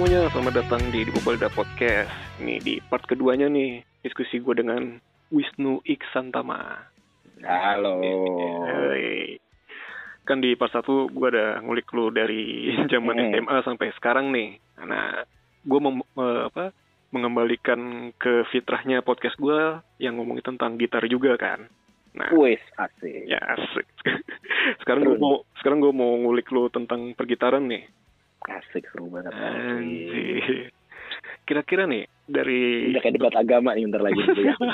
semuanya, selamat datang di Dipopolida Podcast. Ini di part keduanya nih, diskusi gue dengan Wisnu Iksantama. Halo. Hey. Kan di part satu gue ada ngulik lu dari zaman Hmm. SMA sampai sekarang nih. Nah, gue eh, apa mengembalikan ke fitrahnya podcast gue yang ngomongin tentang gitar juga kan. Nah, Wes asik. ya asik. sekarang gue mau sekarang gue mau ngulik lu tentang pergitaran nih. Asik seru banget. Anjir. Kira-kira nih dari Udah kayak debat agama nih bentar lagi gitu ya.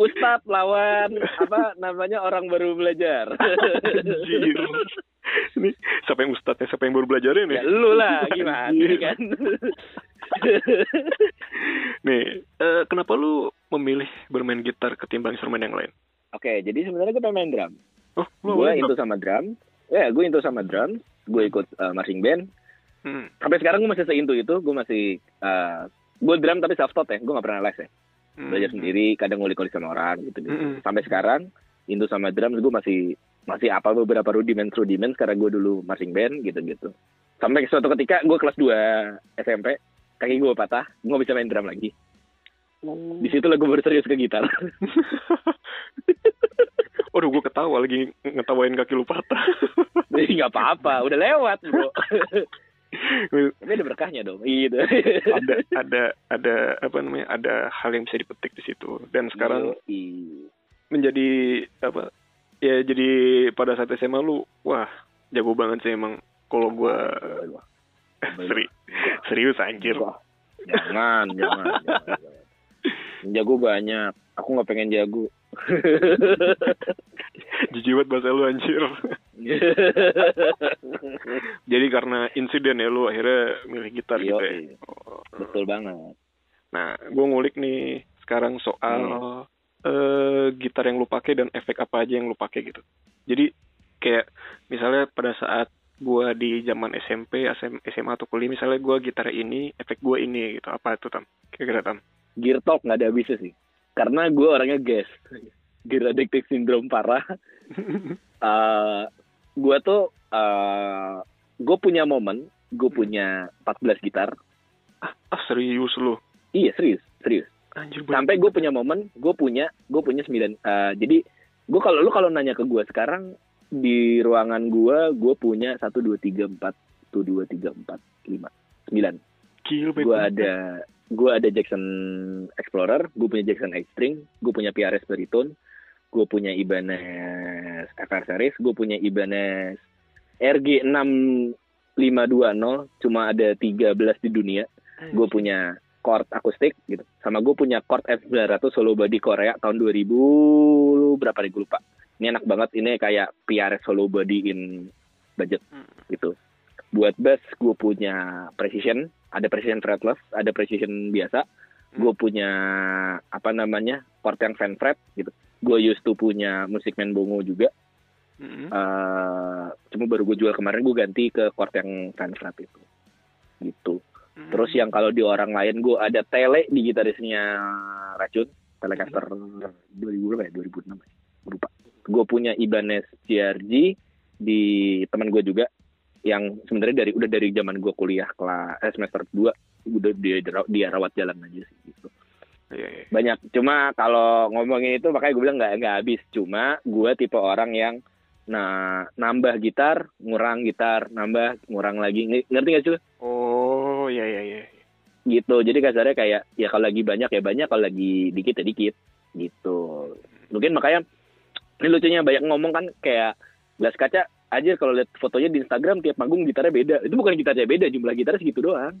Ustadz lawan apa namanya orang baru belajar. Anjir. Ini siapa yang ustadznya, siapa yang baru belajarnya nih? ya lu lah gimana Anjir. kan. Nih, eh, kenapa lu memilih bermain gitar ketimbang instrumen yang lain? Oke, jadi sebenarnya gue pengen main drum. Oh, Gue itu sama drum. Ya, gue itu sama drum. Gue ikut uh, marching band. Hmm. Sampai sekarang gue masih seintu itu. Gue masih uh, gue drum tapi self taught ya. Gue gak pernah les ya. Hmm. belajar sendiri kadang ngulik-ngulik sama orang gitu gitu Mm-mm. sampai sekarang Indo sama drum gue masih masih apa beberapa rudiment rudiment karena gue dulu marching band gitu gitu sampai suatu ketika gue kelas 2 SMP kaki gue patah gue gak bisa main drum lagi di situ lah gue baru serius ke gitar Waduh, gue ketawa lagi ngetawain kaki lu patah. jadi nggak apa-apa udah lewat bro tapi ada berkahnya dong gitu ada ada ada apa namanya? Ada hal yang bisa dipetik di situ. Dan sekarang Yoi. menjadi apa? Ya jadi pada saat SMA lu, wah jago banget sih emang. Kalau gue seri, serius anjir. Wah, jangan, jangan, jangan, jangan. Jago banyak. Aku nggak pengen jago. Jijik banget bahasa lu anjir. Jadi karena insiden ya lu akhirnya milih gitar gitu ya. Oh. Betul banget. Nah, gue ngulik nih sekarang soal eh gitar yang lu pakai dan efek apa aja yang lu pakai gitu. Jadi kayak misalnya pada saat gua di zaman SMP, SM, SMA atau kuliah misalnya gua gitar ini, efek gua ini gitu. Apa itu tam? Kira-kira tam? Gear talk nggak ada habisnya sih. Karena gue orangnya gas. Gear addictive syndrome parah. Eh gue tuh, uh, gue punya momen, gue punya 14 gitar. ah serius lu? Iya serius, serius. Anjir Sampai gue punya momen, gue punya, gue punya 9. eh, jadi gue kalau lu kalau nanya ke gue sekarang di ruangan gue, gue punya satu dua tiga empat, satu dua tiga empat lima sembilan. Gue ada gue ada Jackson Explorer, gue punya Jackson X-String, gue punya PRS Baritone, gue punya Ibanez FR Series, gue punya Ibanez RG 6520, cuma ada 13 di dunia. Gue punya chord akustik gitu, sama gue punya chord F900 solo body Korea tahun 2000 berapa nih gue lupa. Ini enak banget, ini kayak PRS solo body in budget Hmm. gitu. Buat bass gue punya precision, ada precision fretless, ada precision biasa. Gue punya apa namanya chord yang fan fret gitu. Gue used to punya Musicman Bongo juga. Hmm. Eh, cuma baru gue jual kemarin gue ganti ke chord yang fan fret itu. Gitu. Hmm. Terus yang kalau di orang lain gue ada tele di gitarisnya Racun, Telecaster 2000 berapa ya? 2006 ya? Gua lupa. Gue punya Ibanez CRG di teman gue juga yang sebenarnya dari udah dari zaman gue kuliah kelas eh, semester 2 udah dia dia rawat jalan aja sih gitu. Iya, iya. Banyak cuma kalau ngomongin itu makanya gue bilang nggak nggak habis. Cuma gue tipe orang yang nah nambah gitar, ngurang gitar, nambah ngurang lagi. Ng- Ngerti gak sih? Oh, iya iya iya. gitu jadi kasarnya kayak ya kalau lagi banyak ya banyak kalau lagi dikit ya dikit gitu mungkin makanya ini lucunya banyak ngomong kan kayak gelas kaca aja kalau lihat fotonya di Instagram tiap manggung gitarnya beda. Itu bukan gitarnya beda jumlah gitarnya segitu doang.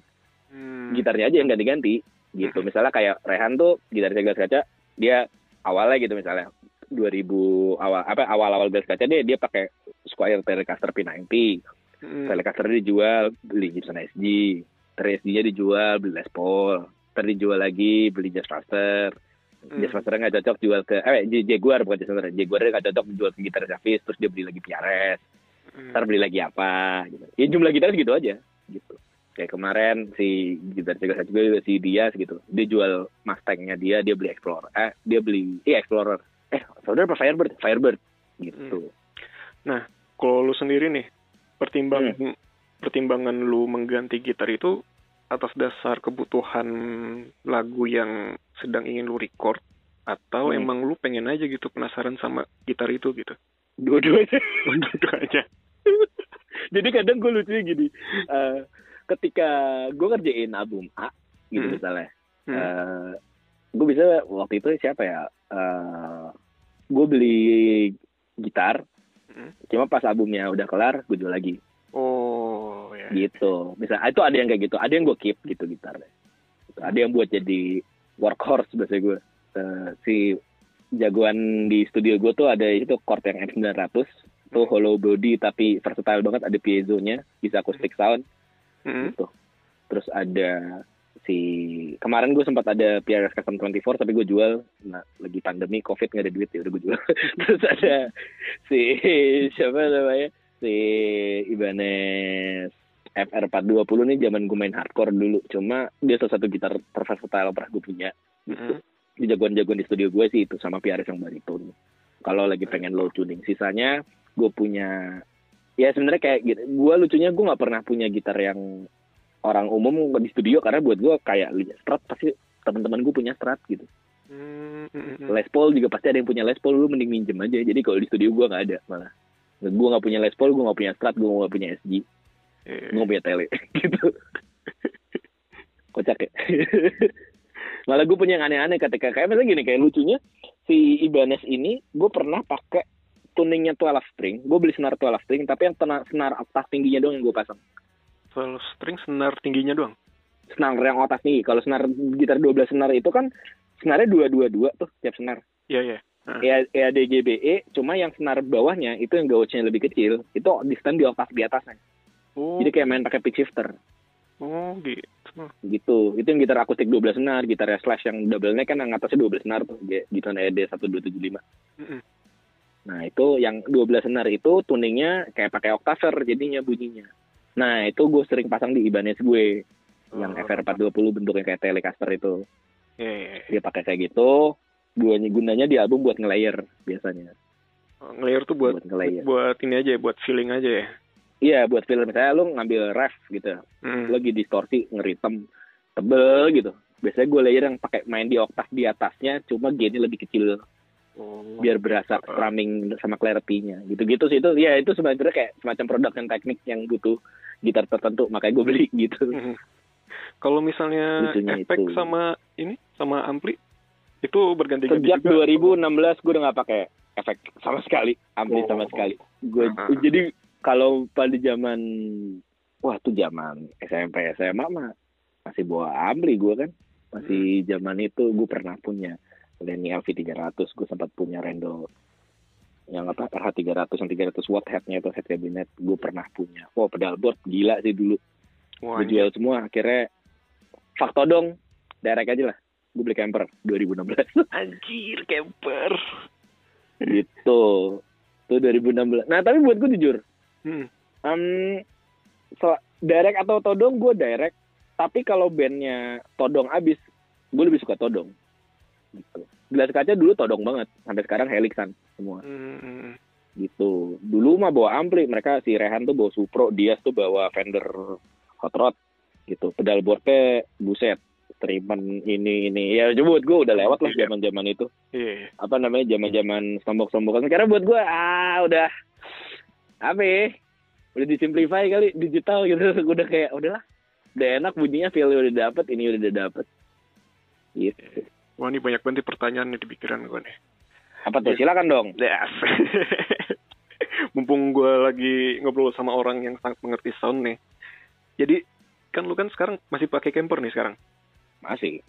Hmm. gitarnya aja yang ganti-ganti gitu. Misalnya kayak Rehan tuh gitarisnya gelas kaca dia awalnya gitu misalnya 2000 awal apa awal-awal gelas kaca dia dia pakai Squire Telecaster P90 Hmm. Telecaster dijual beli Gibson SG terus SG nya dijual beli Les Paul. Terus dijual lagi beli Jazz Master. Hmm. Jazz Master nggak cocok jual ke eh Jaguar bukan Jazz Master. Jaguar nggak cocok jual ke gitar Davis terus dia beli lagi PRS Hmm. Ntar beli lagi apa gitu. Ya jumlah gitar segitu aja gitu. Kayak kemarin si gitar Jaguar juga si Dias gitu. Dia jual Mustangnya dia dia beli Explorer eh dia beli iya Explorer. Eh saudara apa Firebird? Firebird gitu. Kalau lu sendiri nih, pertimbang Hmm. pertimbangan lu mengganti gitar itu atas dasar kebutuhan lagu yang sedang ingin lu record atau Hmm. emang lu pengen aja gitu penasaran sama gitar itu gitu Dua-duanya. untuk aja Jadi kadang gue lucunya gini, eh, ketika gue kerjain album A gitu Hmm. misalnya, Hmm. eh, gue bisa waktu itu siapa ya, eh, gue beli gitar, Hmm. cuma pas albumnya udah kelar gue jual lagi oh ya gitu. Bisa itu ada yang kayak gitu, ada yang gue keep gitu gitarnya. Gitu. Ada yang buat jadi workhorse bahasa gue. Eh, si jagoan di studio gue tuh ada itu chord yang M900 tuh hollow body tapi versatile banget ada piezonya bisa acoustic sound. Hmm. gitu. Terus ada si kemarin gue sempat ada PRS Custom 24 tapi gue jual. Nah lagi pandemi covid nggak ada duit ya udah gue jual. Terus ada si siapa namanya? Si Ibanez FR420 nih zaman gue main hardcore dulu. Cuma dia salah satu gitar terversatile pernah gue punya. Hmm. di jagoan-jagoan di studio gue sih itu sama PRS yang baritone kalau lagi pengen low tuning. Sisanya gue punya ya sebenarnya kayak gitu. Gue lucunya gue nggak pernah punya gitar yang orang umum di studio karena buat gue kayak strat pasti teman-teman gue punya strat gitu. Hmm. Les Paul juga pasti ada yang punya Les Paul lu mending minjem aja. Jadi kalau di studio gue nggak ada malah. Gue nggak punya Les Paul gue nggak punya strat gue nggak punya SG Eh, gue nggak punya tele gitu. Kocak ya malah gue punya yang aneh-aneh ketika kayak misalnya gini kayak lucunya si Ibanez ini gue pernah pakai tuningnya 12 string gue beli senar 12 string tapi yang tena, senar oktav tingginya doang yang gue pasang. 12 string senar tingginya doang? Senar yang oktav tinggi. Kalau senar gitar 12 senar itu kan senarnya dua dua dua tuh tiap senar. Iya ya Ah. E EADGBE cuma yang senar bawahnya itu yang gauge-nya lebih kecil itu di stand di oktav di atasnya. Oh. Jadi kayak main pakai pitch shifter. Oh gitu gitu itu yang gitar akustik 12 senar gitar slash yang double neck kan yang atasnya 12 senar tuh gitar ED 1275 Mm-mm. nah itu yang 12 senar itu tuningnya kayak pakai octaver jadinya bunyinya nah itu gue sering pasang di Ibanez gue yang Oh. FR420 bentuknya kayak Telecaster itu Iya, iya, iya. dia pakai kayak gitu gunanya gunanya di album buat nge-layer biasanya Oh, Ngelayer tuh buat buat nge-layer buat ini aja ya, buat feeling aja ya. Iya buat film misalnya lu ngambil ref gitu Hmm. lagi distorsi ngeritem tebel gitu biasanya gue layer yang pakai main di oktav di atasnya cuma gainnya lebih kecil Oh. biar berasa Uh-uh. strumming sama clarity-nya gitu-gitu sih itu ya itu sebenarnya kayak semacam produk dan teknik yang butuh gitar tertentu makanya gue beli gitu Hmm. Kalau misalnya Lucunya efek itu. sama ini sama ampli itu berganti-ganti sejak juga. 2016 gue udah nggak pakai efek sama sekali ampli Oh. sama sekali gue Uh-huh. jadi kalau pada zaman wah tuh zaman SMP SMA mah masih bawa ampli gue kan. Masih zaman itu gue pernah punya Lenny LV 300 gue sempat punya Rendo yang apa RH 300 yang 300 watt headnya itu head cabinet gue pernah punya. Wah pedal board gila sih dulu. Gue jual semua akhirnya fakto dong direct aja lah. Gue beli camper 2016 anjir camper. gitu. Tuh 2016 nah tapi buat gue jujur Hmm. um, so, direct atau todong gue direct. Tapi kalau bandnya todong abis gue lebih suka todong. Gitu. Gelas kaca dulu todong banget. Sampai sekarang helixan semua. Hmm. gitu. Dulu mah bawa ampli. Mereka si Rehan tuh bawa Supro Dias tuh bawa Fender Hot Rod. Gitu. Pedal boardnya buset. Striman ini ini. Ya buat gue udah lewat lah Iya. zaman zaman itu. Iya. iya. apa namanya? Zaman zaman sombok sombokan sekarang buat gue ah udah apa ya udah disimplify kali digital gitu udah kayak udahlah udah enak bunyinya feel udah dapet ini udah dapet gitu Wah ini banyak banget pertanyaan nih di pikiran gue nih. apa tuh silakan dong Yes. Mumpung gue lagi ngobrol sama orang yang sangat mengerti sound nih. Jadi kan lu kan sekarang masih pakai camper nih sekarang. masih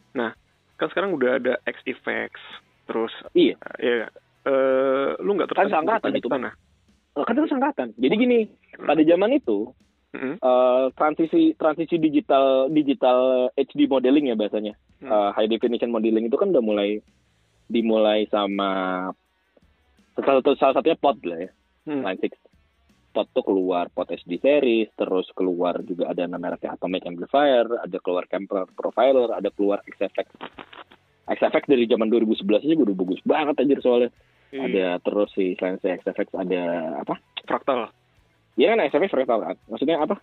Kan sekarang udah ada X Effects, terus iya ya eh lu nggak Kan tertarik seangkatan tertarik itu, sana? Kan terus angkatan jadi gini pada zaman itu Mm-mm. eh, transisi transisi digital digital HD modeling ya bahasanya Hmm. Eh, high definition modeling itu kan udah mulai dimulai sama salah satu salah satunya pod lah ya Hmm. Line 6 pod tuh keluar pod HD series terus keluar juga ada namanya Atomic Amplifier ada keluar Kemper Profiler ada keluar XFX XFX dari zaman 2011 aja udah bagus banget aja soalnya Iya. ada terus si selain si XFX ada apa fraktal. Iya kan SFX Freestyle kan. Maksudnya apa?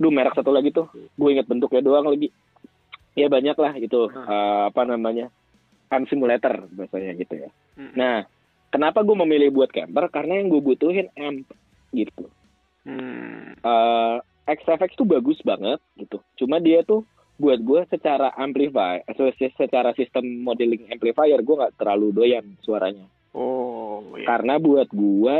Duh merek satu lagi tuh. Gue inget bentuknya doang lagi. Ya banyak lah itu Hmm. eh, apa namanya amp simulator biasanya gitu ya. Mm. Nah, kenapa gue memilih buat camper? Karena yang gue butuhin amp gitu. Hmm. eh XFX tuh bagus banget gitu. Cuma dia tuh buat gue secara amplifier, eh, secara sistem modeling amplifier gue nggak terlalu doyan suaranya. Oh, iya. Karena buat gue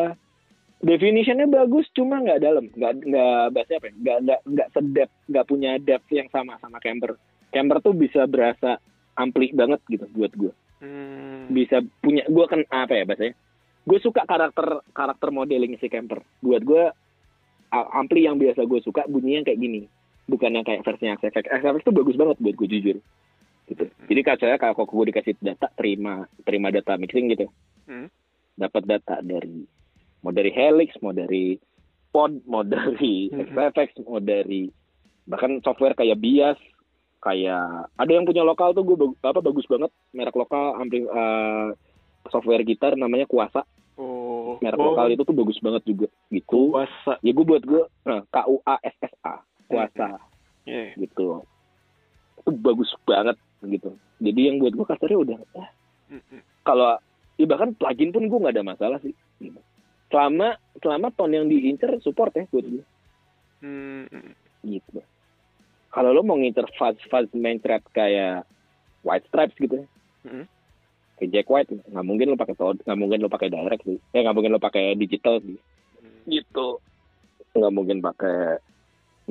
definitionnya bagus, cuma nggak dalam, nggak nggak bahasa apa ya, nggak nggak nggak sedep, nggak punya depth yang sama sama camper. Camper tuh bisa berasa ampli banget gitu buat gue. Hmm. Bisa punya gue kan apa ya bahasanya? Gue suka karakter karakter modeling si camper. Buat gue ampli yang biasa gue suka bunyinya kayak gini bukan yang kayak versinya XFX XFX tuh bagus banget buat gue jujur gitu jadi kalau saya kalau gue dikasih data terima terima data mixing gitu Hmm. dapat data dari mau dari Helix mau dari Pod mau dari. XFX mau dari bahkan software kayak Bias kayak ada yang punya lokal tuh gue apa bagus banget merek lokal ampli eh, software gitar namanya Kuasa Oh. merek oh, lokal itu tuh bagus banget juga gitu Kuasa. ya gue buat gue nah, K U A S S A kuasa Iya. gitu itu bagus banget gitu jadi yang buat gue kasarnya udah eh, Mm-mm. kalau ya bahkan plugin pun gue nggak ada masalah sih. Selama selama tone yang diincer support ya gue Hmm. mm. gitu. Kalau lo mau ngincer fuzz fuzz main thread kayak white stripes gitu ya. Mhm. kayak Jack White nggak mungkin lo pakai nggak mungkin lo pakai direct sih. Eh nggak mungkin lo pakai digital sih. Gitu. Nggak mungkin pakai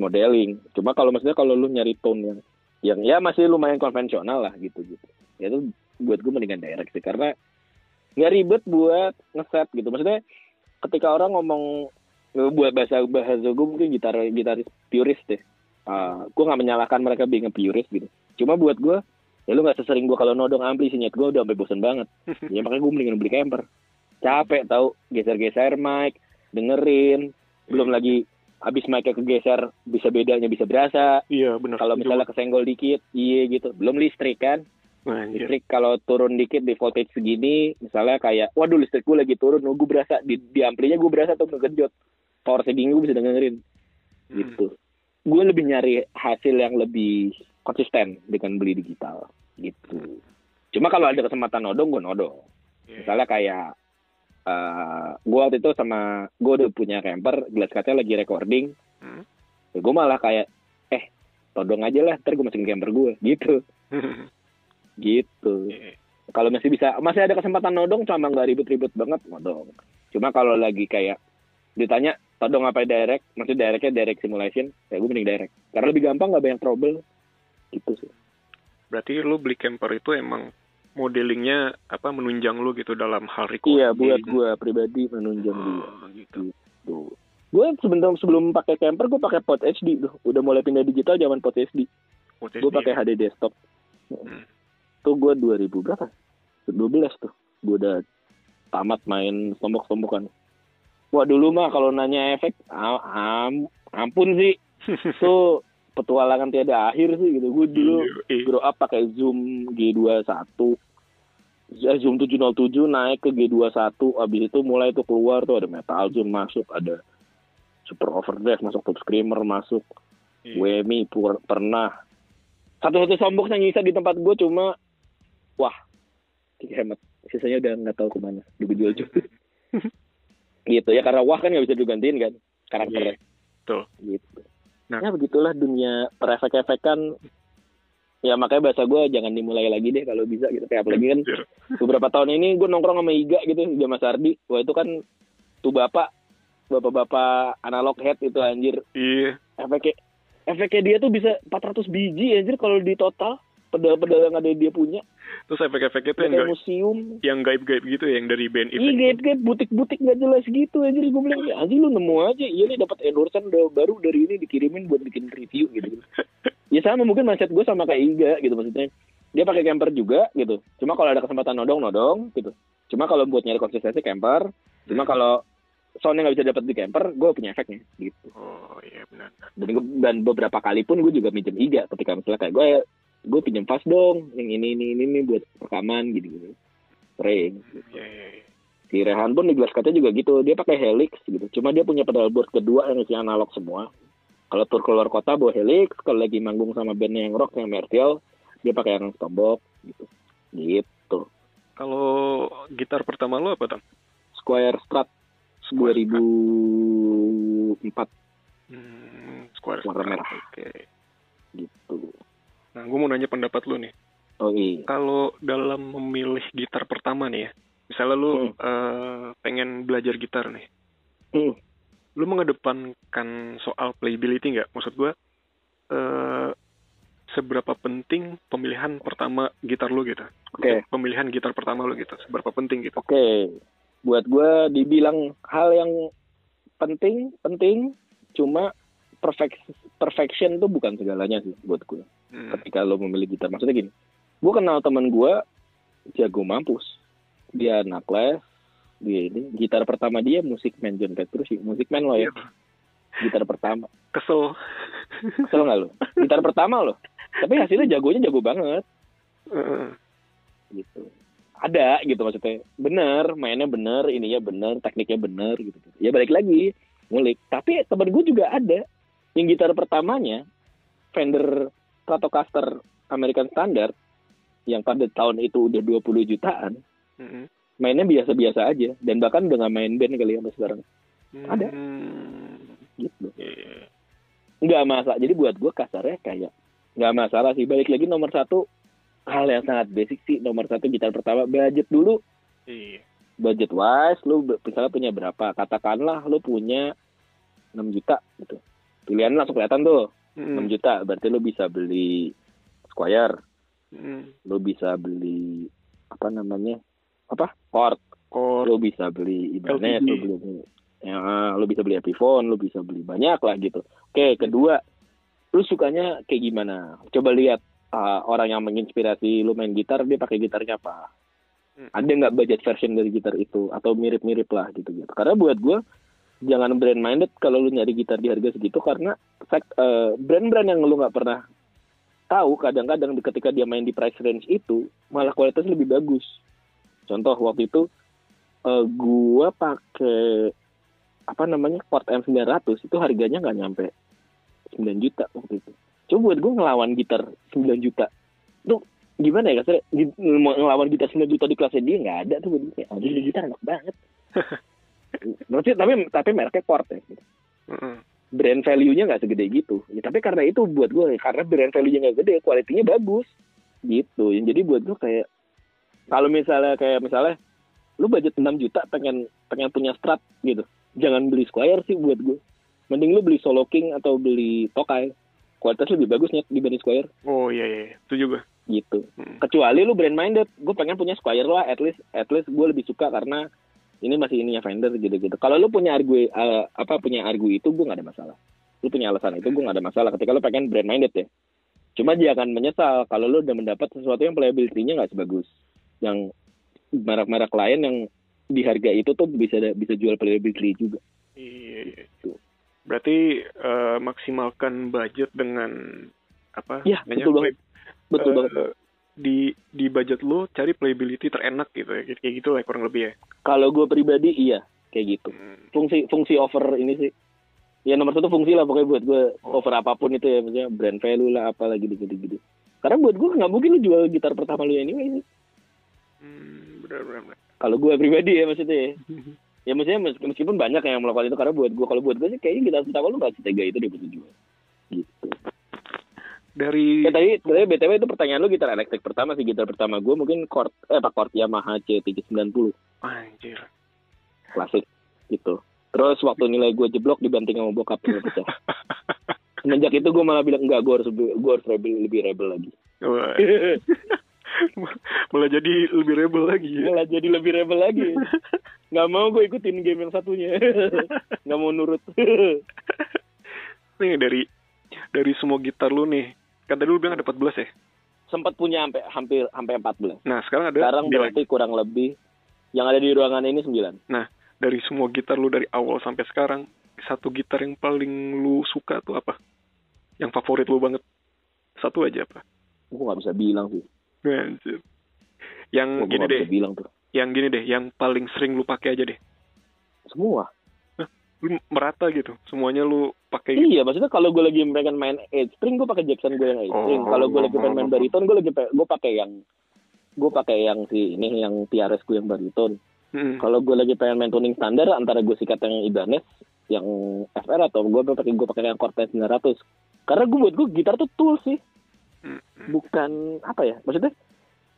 modeling. Cuma kalau maksudnya kalau lu nyari tone yang yang ya masih lumayan konvensional lah gitu gitu ya itu buat gue mendingan direct sih karena nggak ribet buat ngeset gitu. Maksudnya ketika orang ngomong buat bahasa bahasa gue mungkin gitar gitaris purist deh. Ah, gue nggak menyalahkan mereka being a purist gitu. Cuma buat gue ya lu nggak sesering gue kalau nodong ampli sih gue udah sampai bosen banget. Ya makanya gue mendingan beli camper. Capek tahu geser-geser mic dengerin. Belum lagi habis mic kegeser bisa bedanya bisa berasa. Iya benar. kalau misalnya kesenggol dikit iya gitu. Belum listrik kan anjir. listrik kalau turun dikit di voltage segini misalnya kayak waduh listrik gue lagi turun oh, gue berasa di, di amplinya gue berasa tuh ngegejot power saving gue bisa dengerin. Hmm. gitu. Gue lebih nyari hasil yang lebih konsisten dengan beli digital. Gitu. Cuma kalau ada kesempatan nodong gue nodong. Iya. misalnya kayak eh gue waktu itu sama gue udah punya camper gelas kaca lagi recording. Hmm. ya gue malah kayak eh todong aja lah ntar gue masukin camper gue gitu gitu. Iya. kalau masih bisa masih ada kesempatan nodong cuma nggak ribet-ribet banget nodong. Cuma kalau lagi kayak ditanya todong apa direct? Maksud directnya direct simulation ya gue mending direct. Karena lebih gampang nggak banyak trouble. Gitu sih. Berarti lu beli camper itu emang modelingnya apa menunjang lu gitu dalam hal recording. iya buat gue pribadi menunjang dia. Oh, gitu. tuh gue sebelum sebelum pakai camper gue pakai pot HD tuh. Udah mulai pindah digital zaman pot HD gue pakai HD desktop. Hmm. Tuh gue 2000 berapa? 12 tuh. Gue udah tamat main sombok-sombokan wah dulu mah kalau nanya efek am, am- ampun sih. Tuh petualangan tiada akhir sih gitu. Gue dulu Iya, grow up pakai zoom G21 ya zoom 707 naik ke G21 abis itu mulai tuh keluar tuh ada metal zoom masuk ada super overdrive masuk top screamer masuk iya. WMI pur- pernah. Satu-satu sombok yang nyisa di tempat gue cuma wah hemat. Sisanya udah nggak tahu ke mana udah gue jual juga. Gitu ya karena wah kan nggak bisa digantiin kan karakternya betul. gitu. Nah. ya begitulah dunia perefek-efekan. Ya makanya bahasa gue jangan dimulai lagi deh kalau bisa gitu. Kayak apalagi kan beberapa tahun ini gue nongkrong sama Iga gitu sama Mas Ardi. Wah itu kan tuh bapak bapak-bapak analog head itu anjir. Iya. efeknya efeknya dia tuh bisa 400 biji anjir kalau di total pedal-pedal yang ada dia punya. Terus efek-efeknya tuh yang gaib, museum. yang gaib-gaib gitu ya, yang dari band Iya gaib-gaib butik-butik nggak jelas gitu anjir. Gue bilang ya anjir lu nemu aja. Iya nih dapat endorsean baru dari ini dikirimin buat bikin review gitu ya sama mungkin mindset gue sama kayak Iga gitu maksudnya. Dia pakai camper juga gitu. Cuma kalau ada kesempatan nodong nodong gitu. Cuma kalau buat nyari konsistensi camper cuma kalau soundnya nggak bisa dapat di camper gue punya efeknya gitu. Oh iya benar. dan, dan beberapa kali pun gue juga minjem Iga ketika misalnya kayak gue gue pinjam fast dong yang ini ini ini, ini buat rekaman gitu gitu sering iya. si Rehan pun di Glass Cut juga gitu dia pakai helix gitu cuma dia punya pedal board kedua yang isi analog semua kalau tur keluar kota bawa helix kalau lagi manggung sama bandnya yang rock yang Mertial dia pakai yang tombok gitu gitu Kalau gitar pertama lo apa, Tam? Squire Strat Square 2004 Hmm, Square Warna Strat. merah. Oke. gitu Nah, gue mau nanya pendapat lu nih. oh iya Kalau dalam memilih gitar pertama nih ya, misalnya lu Hmm. eh, pengen belajar gitar nih, Hmm. lu mengedepankan soal playability nggak? Maksud gue, eh, seberapa penting pemilihan pertama gitar lu gitu? Oke. Pemilihan gitar pertama lu gitu, seberapa penting gitu? Oke, buat gue dibilang hal yang penting, penting, cuma perfect, perfection tuh bukan segalanya sih buat gue. Hmm. Ketika lo memilih gitar, maksudnya gini, gue kenal temen gue jago mampus, dia anak les, dia ini gitar pertama dia musik man John sih, musik man lo ya, Iya. gitar pertama, Kesel. kesel nggak lo? Gitar pertama lo, tapi hasilnya jagonya jago banget. Heeh. gitu ada gitu maksudnya bener mainnya bener ininya bener tekniknya bener gitu ya balik lagi ngulik tapi temen gue juga ada yang gitar pertamanya Fender Stratocaster American Standard yang pada tahun itu udah 20 jutaan Mm-mm. mainnya biasa-biasa aja. Dan bahkan udah nggak main band kali ya sampai sekarang. Ada. Hmm. gitu. Iya. nggak masalah. Jadi buat gue kasarnya kayak nggak masalah sih. Balik lagi nomor satu hal yang sangat basic sih. Nomor satu gitar pertama. Budget dulu. Iya. budget wise lu misalnya punya berapa? Katakanlah lu punya 6 juta gitu. Pilihan langsung kelihatan tuh Mm. 6 juta berarti lu bisa beli Squire Mm. lu bisa beli apa namanya apa Chord. lu bisa beli Ibanez LTD. lu beli ya, lu bisa beli Epiphone lu bisa beli banyak lah gitu oke kedua lu sukanya kayak gimana coba lihat uh, orang yang menginspirasi lu main gitar dia pakai gitarnya apa Hmm. ada nggak budget version dari gitar itu atau mirip-mirip lah gitu gitu karena buat gue jangan brand minded kalau lu nyari gitar di harga segitu karena uh, brand-brand yang lu nggak pernah tahu kadang-kadang ketika dia main di price range itu malah kualitasnya lebih bagus. Contoh waktu itu uh, gua pakai apa namanya Ford M900 itu harganya nggak nyampe 9 juta waktu itu. Coba buat gue ngelawan gitar 9 juta. Tuh gimana ya mau ngelawan gitar 9 juta di kelasnya dia nggak ada tuh aduh gitar enak banget Maksudnya, tapi tapi mereknya Ford ya. Gitu. Brand value-nya nggak segede gitu. Ya, tapi karena itu buat gue karena brand value-nya nggak gede kualitinya bagus. Gitu. Jadi buat gue kayak kalau misalnya kayak misalnya lu budget 6 juta pengen pengen punya strat gitu. Jangan beli Squire sih buat gue. Mending lu beli Solo King atau beli Tokai. Kualitas lebih bagusnya dibanding Squire. Oh iya iya, itu juga. gitu. Mm. kecuali lu brand minded. Gue pengen punya Squire lah at least at least gue lebih suka karena ini masih ininya Fender gitu gitu kalau lu punya argue eh, apa punya argue itu gue nggak ada masalah lu punya alasan itu gue nggak ada masalah ketika lu pengen brand minded ya cuma jangan menyesal kalau lu udah mendapat sesuatu yang playability-nya nggak sebagus yang merek-merek lain yang di harga itu tuh bisa bisa jual playability juga Iya, iya. Tuh. Berarti eh, maksimalkan budget dengan apa? Iya, betul banget. betul eh, banget Di di budget lu cari playability terenak gitu ya, kayak gitu lah kurang lebih ya. kalau gue pribadi iya kayak gitu Hmm. fungsi fungsi over ini sih ya nomor satu fungsi lah pokoknya buat gue Oh. over apa pun itu ya maksudnya brand value lah apa lagi gitu gitu karena buat gue nggak mungkin lu jual gitar pertama lu anyway sih Hmm, benar benar. kalau gue pribadi ya maksudnya ya. ya maksudnya mes- meskipun banyak yang melakukan itu karena buat gue kalau buat gue sih kayaknya gitar pertama lu nggak setega itu buat lu jual gitu Dari ya tadi tadi btw itu pertanyaan lu gitar elektrik pertama sih gitar pertama gue mungkin chord eh apa chord Yamaha C390 anjir. klasik gitu. Terus waktu nilai gue jeblok dibanting sama bokap gue pecah. Semenjak itu gue malah bilang enggak gue harus gue harus rebel lebih rebel lagi. Malah jadi lebih rebel lagi. Ya. malah jadi lebih rebel lagi. Nggak mau gue ikutin game yang satunya. Nggak mau nurut. Nih dari dari semua gitar lu nih, kan tadi lu bilang ada 14 ya. sempat punya sampai hampir sampai 14 Nah, sekarang ada sekarang 9. berarti kurang lebih yang ada di ruangan ini 9 Nah, dari semua gitar lu dari awal sampai sekarang, satu gitar yang paling lu suka tuh apa? Yang favorit lu banget? Satu aja apa? gue nggak bisa bilang sih Anjir. Yang gue gini deh, bilang tuh yang gini deh, yang paling sering lu pakai aja deh. semua Lu merata gitu, semuanya lu pakai gitu. iya maksudnya kalau gue lagi pengen main eight string gue pakai Jackson gue yang eight string Oh. kalau gue lagi pengen main bariton gue lagi gue pakai yang gue pakai yang si ini yang PRS gue yang bariton Mm. kalau gue lagi pengen main tuning standar antara gue sikat yang Ibanez yang FR atau gue pakai gue pakai yang Cortez 900 karena gue buat gue gitar tuh tool sih Mm. bukan apa ya maksudnya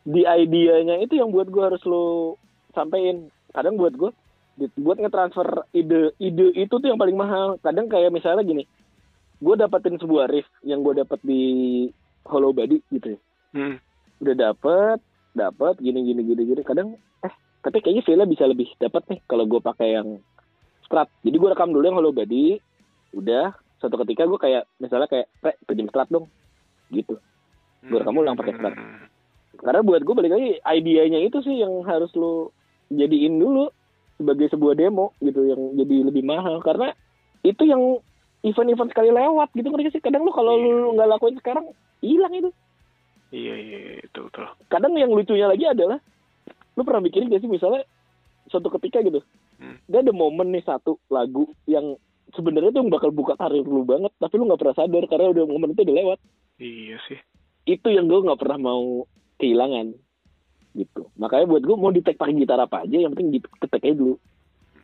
di idenya itu yang buat gue harus lo sampein kadang buat gue buat ngetransfer ide ide itu tuh yang paling mahal. Kadang kayak misalnya gini gue dapetin sebuah riff yang gue dapet di Hollow Body gitu ya. Mm. udah dapet dapet gini gini gini gini. Kadang eh tapi kayaknya feelnya bisa lebih dapet nih kalau gue pakai yang strat. Jadi gue rekam dulu yang hollow body udah. Suatu ketika gue kayak misalnya kayak Pre, pinjam strat dong. Gitu. Gue rekam ulang pakai strat. Mm. karena buat gue balik lagi idenya itu sih yang harus lo jadiin dulu sebagai sebuah demo gitu yang jadi lebih mahal karena itu yang event-event sekali lewat gitu ngerti sih kadang lo kalau lu nggak lakuin sekarang hilang itu Iya, iya, iya, itu betul. kadang yang lucunya lagi adalah lu pernah mikirin gak sih misalnya suatu ketika gitu Hmm. dia ada momen nih satu lagu yang sebenarnya tuh bakal buka karir lu banget tapi lu nggak pernah sadar karena udah momen itu udah lewat Iya sih. itu yang gue nggak pernah mau kehilangan gitu makanya buat gue mau di tag pakai gitar apa aja yang penting di tag aja dulu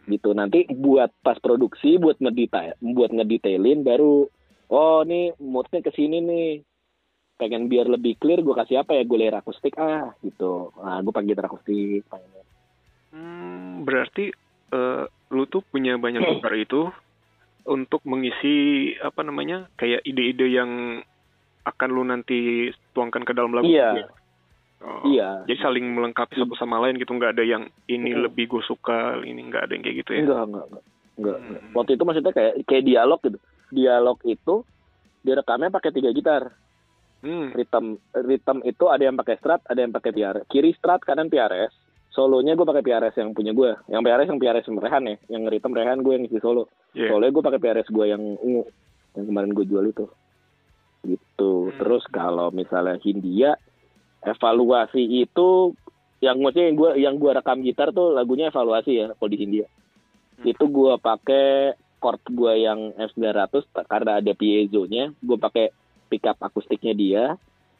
gitu nanti buat pas produksi buat ngedetail buat ngedetailin baru oh nih moodnya ke sini nih pengen biar lebih clear gue kasih apa ya gue layer akustik ah gitu nah gue pakai gitar akustik. Hmm, berarti eh, lu tuh punya banyak gitar itu untuk mengisi apa namanya kayak ide-ide yang akan lu nanti tuangkan ke dalam lagu. Iya. gitu ya? Oh, iya Jadi saling melengkapi satu sama lain gitu, nggak ada yang ini Mm. lebih gue suka, ini nggak ada yang kayak gitu ya. enggak enggak enggak enggak, Hmm. waktu itu maksudnya kayak kayak dialog gitu dialog itu direkamnya pakai tiga gitar Hmm. rhythm rhythm itu ada yang pakai strat ada yang pakai PRS kiri strat kanan PRS solonya gue pakai PRS yang punya gue yang PRS yang PRS yang Rehan ya yang rhythm Rehan gue yang isi solo Iya. solonya gue pakai PRS gue yang ungu yang kemarin gue jual itu gitu Hmm. terus kalau misalnya Hindia evaluasi itu yang maksudnya yang gue yang gue rekam gitar tuh lagunya evaluasi ya kalau di Hindia Hmm. itu gue pakai chord gue yang F900 karena ada piezo-nya gue pakai pickup akustiknya dia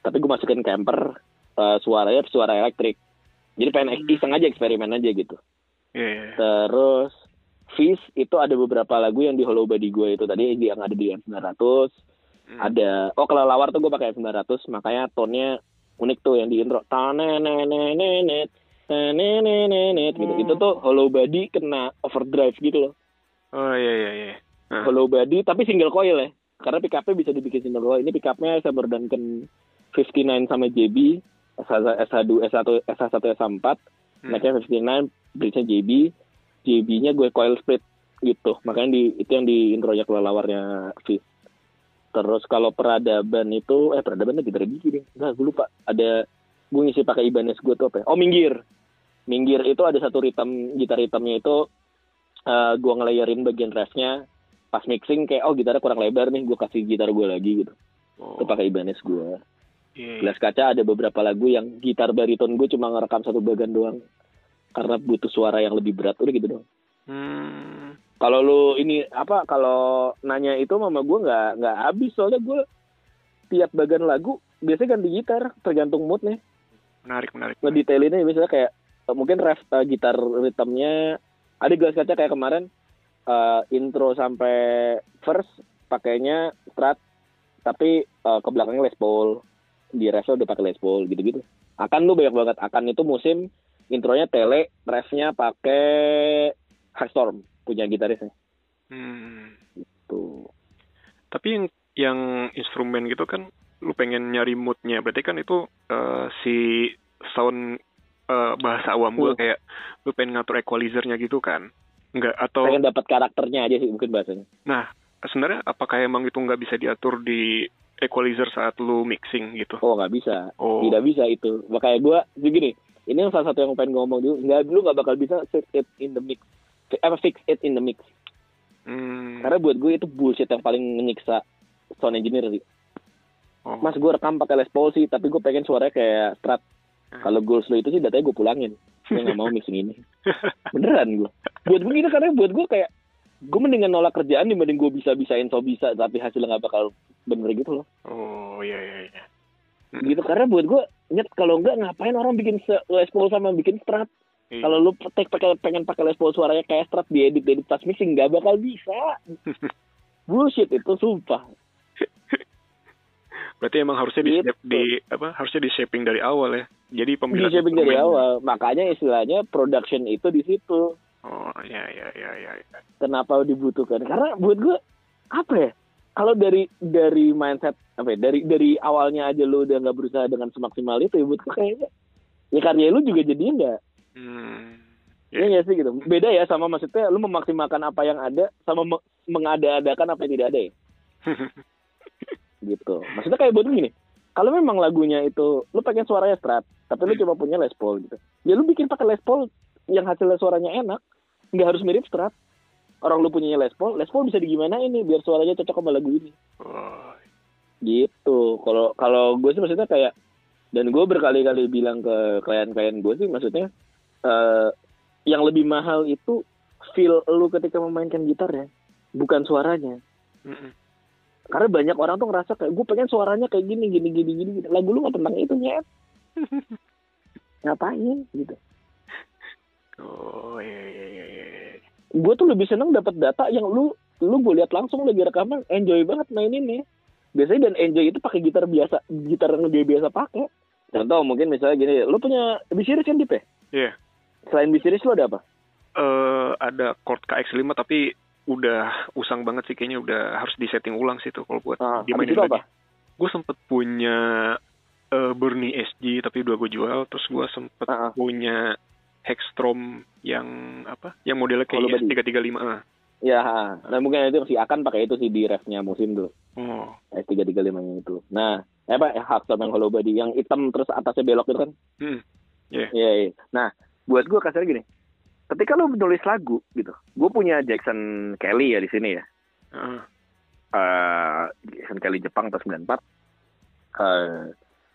tapi gue masukin camper eh, suaranya suara elektrik jadi pengen Hmm. iseng aja eksperimen aja gitu Iya, iya. terus Fish itu ada beberapa lagu yang di Hollow Body gue itu tadi yang ada di M900 Hmm. ada oh kalau lawar tuh gue pakai M900 makanya tone-nya unik tuh yang di intro. Tanenenenet tanenenenet gitu. Hmm. itu tuh Hollow Body kena overdrive gitu loh. Oh iya iya iya. Hollow body tapi single coil ya. Karena pickupnya bisa dibikin single coil. Ini pickupnya Saber Duncan 59 sama JB SH, SH2 S1 SH1 SH4 hmm. naiknya 59 bridge-nya JB JB-nya gue coil split gitu. Makanya di itu yang di intronya kelelawarnya Fizz terus kalau peradaban itu eh peradaban itu gitar gigi deh. Enggak gue lupa. Ada gue ngisi pakai Ibanez gue tuh apa ya? oh minggir. Minggir itu ada satu rhythm gitar hitamnya itu eh gue ngelayerin bagian refnya. Pas mixing kayak oh gitarnya kurang lebar nih gue kasih gitar gue lagi gitu. Oh, itu pakai Ibanez gue iya, iya. gelas kaca ada beberapa lagu yang gitar bariton gue cuma ngerekam satu bagian doang. Karena butuh suara yang lebih berat udah gitu doang. Hmm. Kalau lu ini apa kalau nanya itu mama gue nggak nggak habis. Soalnya gue tiap bagian lagu biasanya ganti gitar tergantung moodnya. Menarik menarik. ngedetailinnya misalnya kayak eh, mungkin ref eh, gitar ritmenya. Ada gelas kaca kayak kemarin eh, intro sampai verse pakainya strat tapi eh, ke belakangnya Les Paul. Di refnya udah pakai Les Paul gitu-gitu. Akan lu banyak banget. Akan itu musim intronya tele refnya pakai Highstorm punya gitarisnya Hmm. tuh Tapi yang yang instrumen gitu kan lu pengen nyari moodnya. Berarti kan itu eh, si sound eh, bahasa awam gue Hmm. kayak lu pengen ngatur equalizernya gitu kan? Nggak? Atau pengen dapat karakternya aja sih mungkin bahasanya. Nah sebenarnya apakah emang itu nggak bisa diatur di equalizer saat lu mixing gitu? Oh nggak bisa. Oh. Tidak bisa itu. Makanya gue begini ini yang salah satu yang pengen ngomong dulu nggak lu nggak bakal bisa fix it in the mix apa fix it in the mix. Hmm. karena buat gue itu bullshit yang paling menyiksa sound engineer sih. Oh. mas gue rekam pakai Les Paul sih tapi gue pengen suaranya kayak strat. Hmm. kalau goals lu itu sih datanya gue pulangin. Gue nggak mau mixing ini. Beneran gue. Buat gue gitu karena buat gue kayak gue mendingan nolak kerjaan dibanding gue bisa bisain so bisa tapi hasilnya nggak bakal bener gitu loh. Oh iya iya iya. Gitu karena buat gue nyet kalau enggak ngapain orang bikin Les Paul sama bikin strat Iya. kalau lu petek pakai pengen pakai Les Paul suaranya kayak strat di edit edit pas mixing nggak bakal bisa. Bullshit itu sumpah. Berarti emang harusnya di, Gitu. di apa harusnya di shaping dari awal ya. Jadi di pemilihan shaping dari awal. Makanya istilahnya production itu di situ. Oh iya iya iya iya iya. kenapa dibutuhkan? Karena buat gue apa ya? Kalau dari dari mindset apa ya, dari dari awalnya aja lu udah nggak berusaha dengan semaksimal itu ya buat gue kayaknya ya karya lu juga jadinya nggak hmm. Iya nggak sih gitu. Beda ya sama maksudnya lu memaksimalkan apa yang ada sama me- mengada-adakan apa yang tidak ada ya. Gitu. Maksudnya kayak buat gini. Kalau memang lagunya itu lu pengen suaranya strat, tapi lu cuma punya Les Paul gitu. Ya lu bikin pakai Les Paul yang hasilnya suaranya enak, nggak harus mirip strat. Orang lu punyanya Les Paul, Les Paul bisa digimana ini biar suaranya cocok sama lagu ini. oh, Gitu. Kalau kalau gue sih maksudnya kayak dan gue berkali-kali bilang ke klien-klien gue sih maksudnya eh yang lebih mahal itu feel lu ketika memainkan gitar ya, bukan suaranya. mm-mm. Karena banyak orang tuh ngerasa kayak gue pengen suaranya kayak gini gini gini gini. gini. Lagu lu nggak tentang itu nyet. Ngapain gitu. oh iya iya iya iya. Gue tuh lebih seneng dapat data yang lu lu gue lihat langsung lagi rekaman enjoy banget mainin ya. Biasanya dan enjoy itu pakai gitar biasa, gitar yang dia biasa pakai. Contoh mungkin misalnya gini, lu punya B-Series kan Dip ya? Iya. Selain B-Series lu ada apa? eh ada chord KX5 tapi udah usang banget sih kayaknya udah harus disetting ulang sih tuh kalau buat Ah, dimainin itu lagi. apa? Gue sempet punya eh Bernie SG tapi udah gue jual terus gue sempet Ah, ah. punya Hexstrom yang apa yang modelnya Hollow kayak body. S335 ah. Ya, nah mungkin itu si akan pakai itu sih di refnya musim tuh. oh S335 yang itu. Nah, eh, apa hak sama yang hollow body yang hitam terus atasnya belok itu kan? hmm. Iya. Iya, iya. Nah, buat gue kasar gini. Ketika lu menulis lagu gitu, gue punya Jackson Kelly ya di sini ya. Ah. Eh, Jackson Kelly Jepang tahun 94. Eh,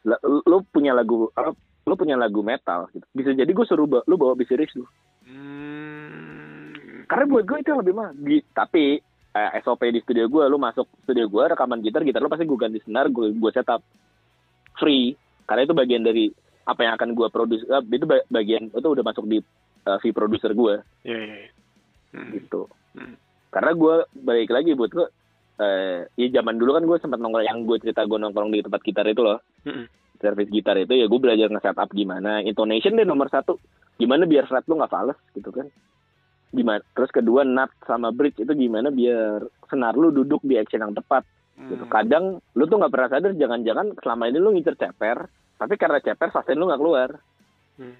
lu, lu punya lagu apa? Lu punya lagu metal gitu. Bisa jadi gue suruh ba- lu bawa B-Series lu. Hmm. Karena buat gue itu yang lebih. Gi- Tapi eh, SOP di studio gue, lu masuk studio gue, rekaman gitar, gitar lu pasti gue ganti senar, gue gue setup free. Karena itu bagian dari apa yang akan gue produce. eh, itu ba- bagian itu udah masuk di eh, fee producer gue Iya iya. iya. Hmm. gitu. Hmm. Karena gue balik lagi buat gue. Eh, ya zaman dulu kan gue sempat nongkrong yang gue cerita gue nongkrong di tempat gitar itu loh Mm-mm. service gitar itu ya gue belajar nge-setup gimana intonation deh nomor satu gimana biar fret lu nggak fals gitu kan gimana terus kedua nut sama bridge itu gimana biar senar lu duduk di action yang tepat gitu Hmm. kadang lu tuh nggak pernah sadar jangan-jangan selama ini lu ngincer ceper tapi karena ceper sustain lu nggak keluar Hmm.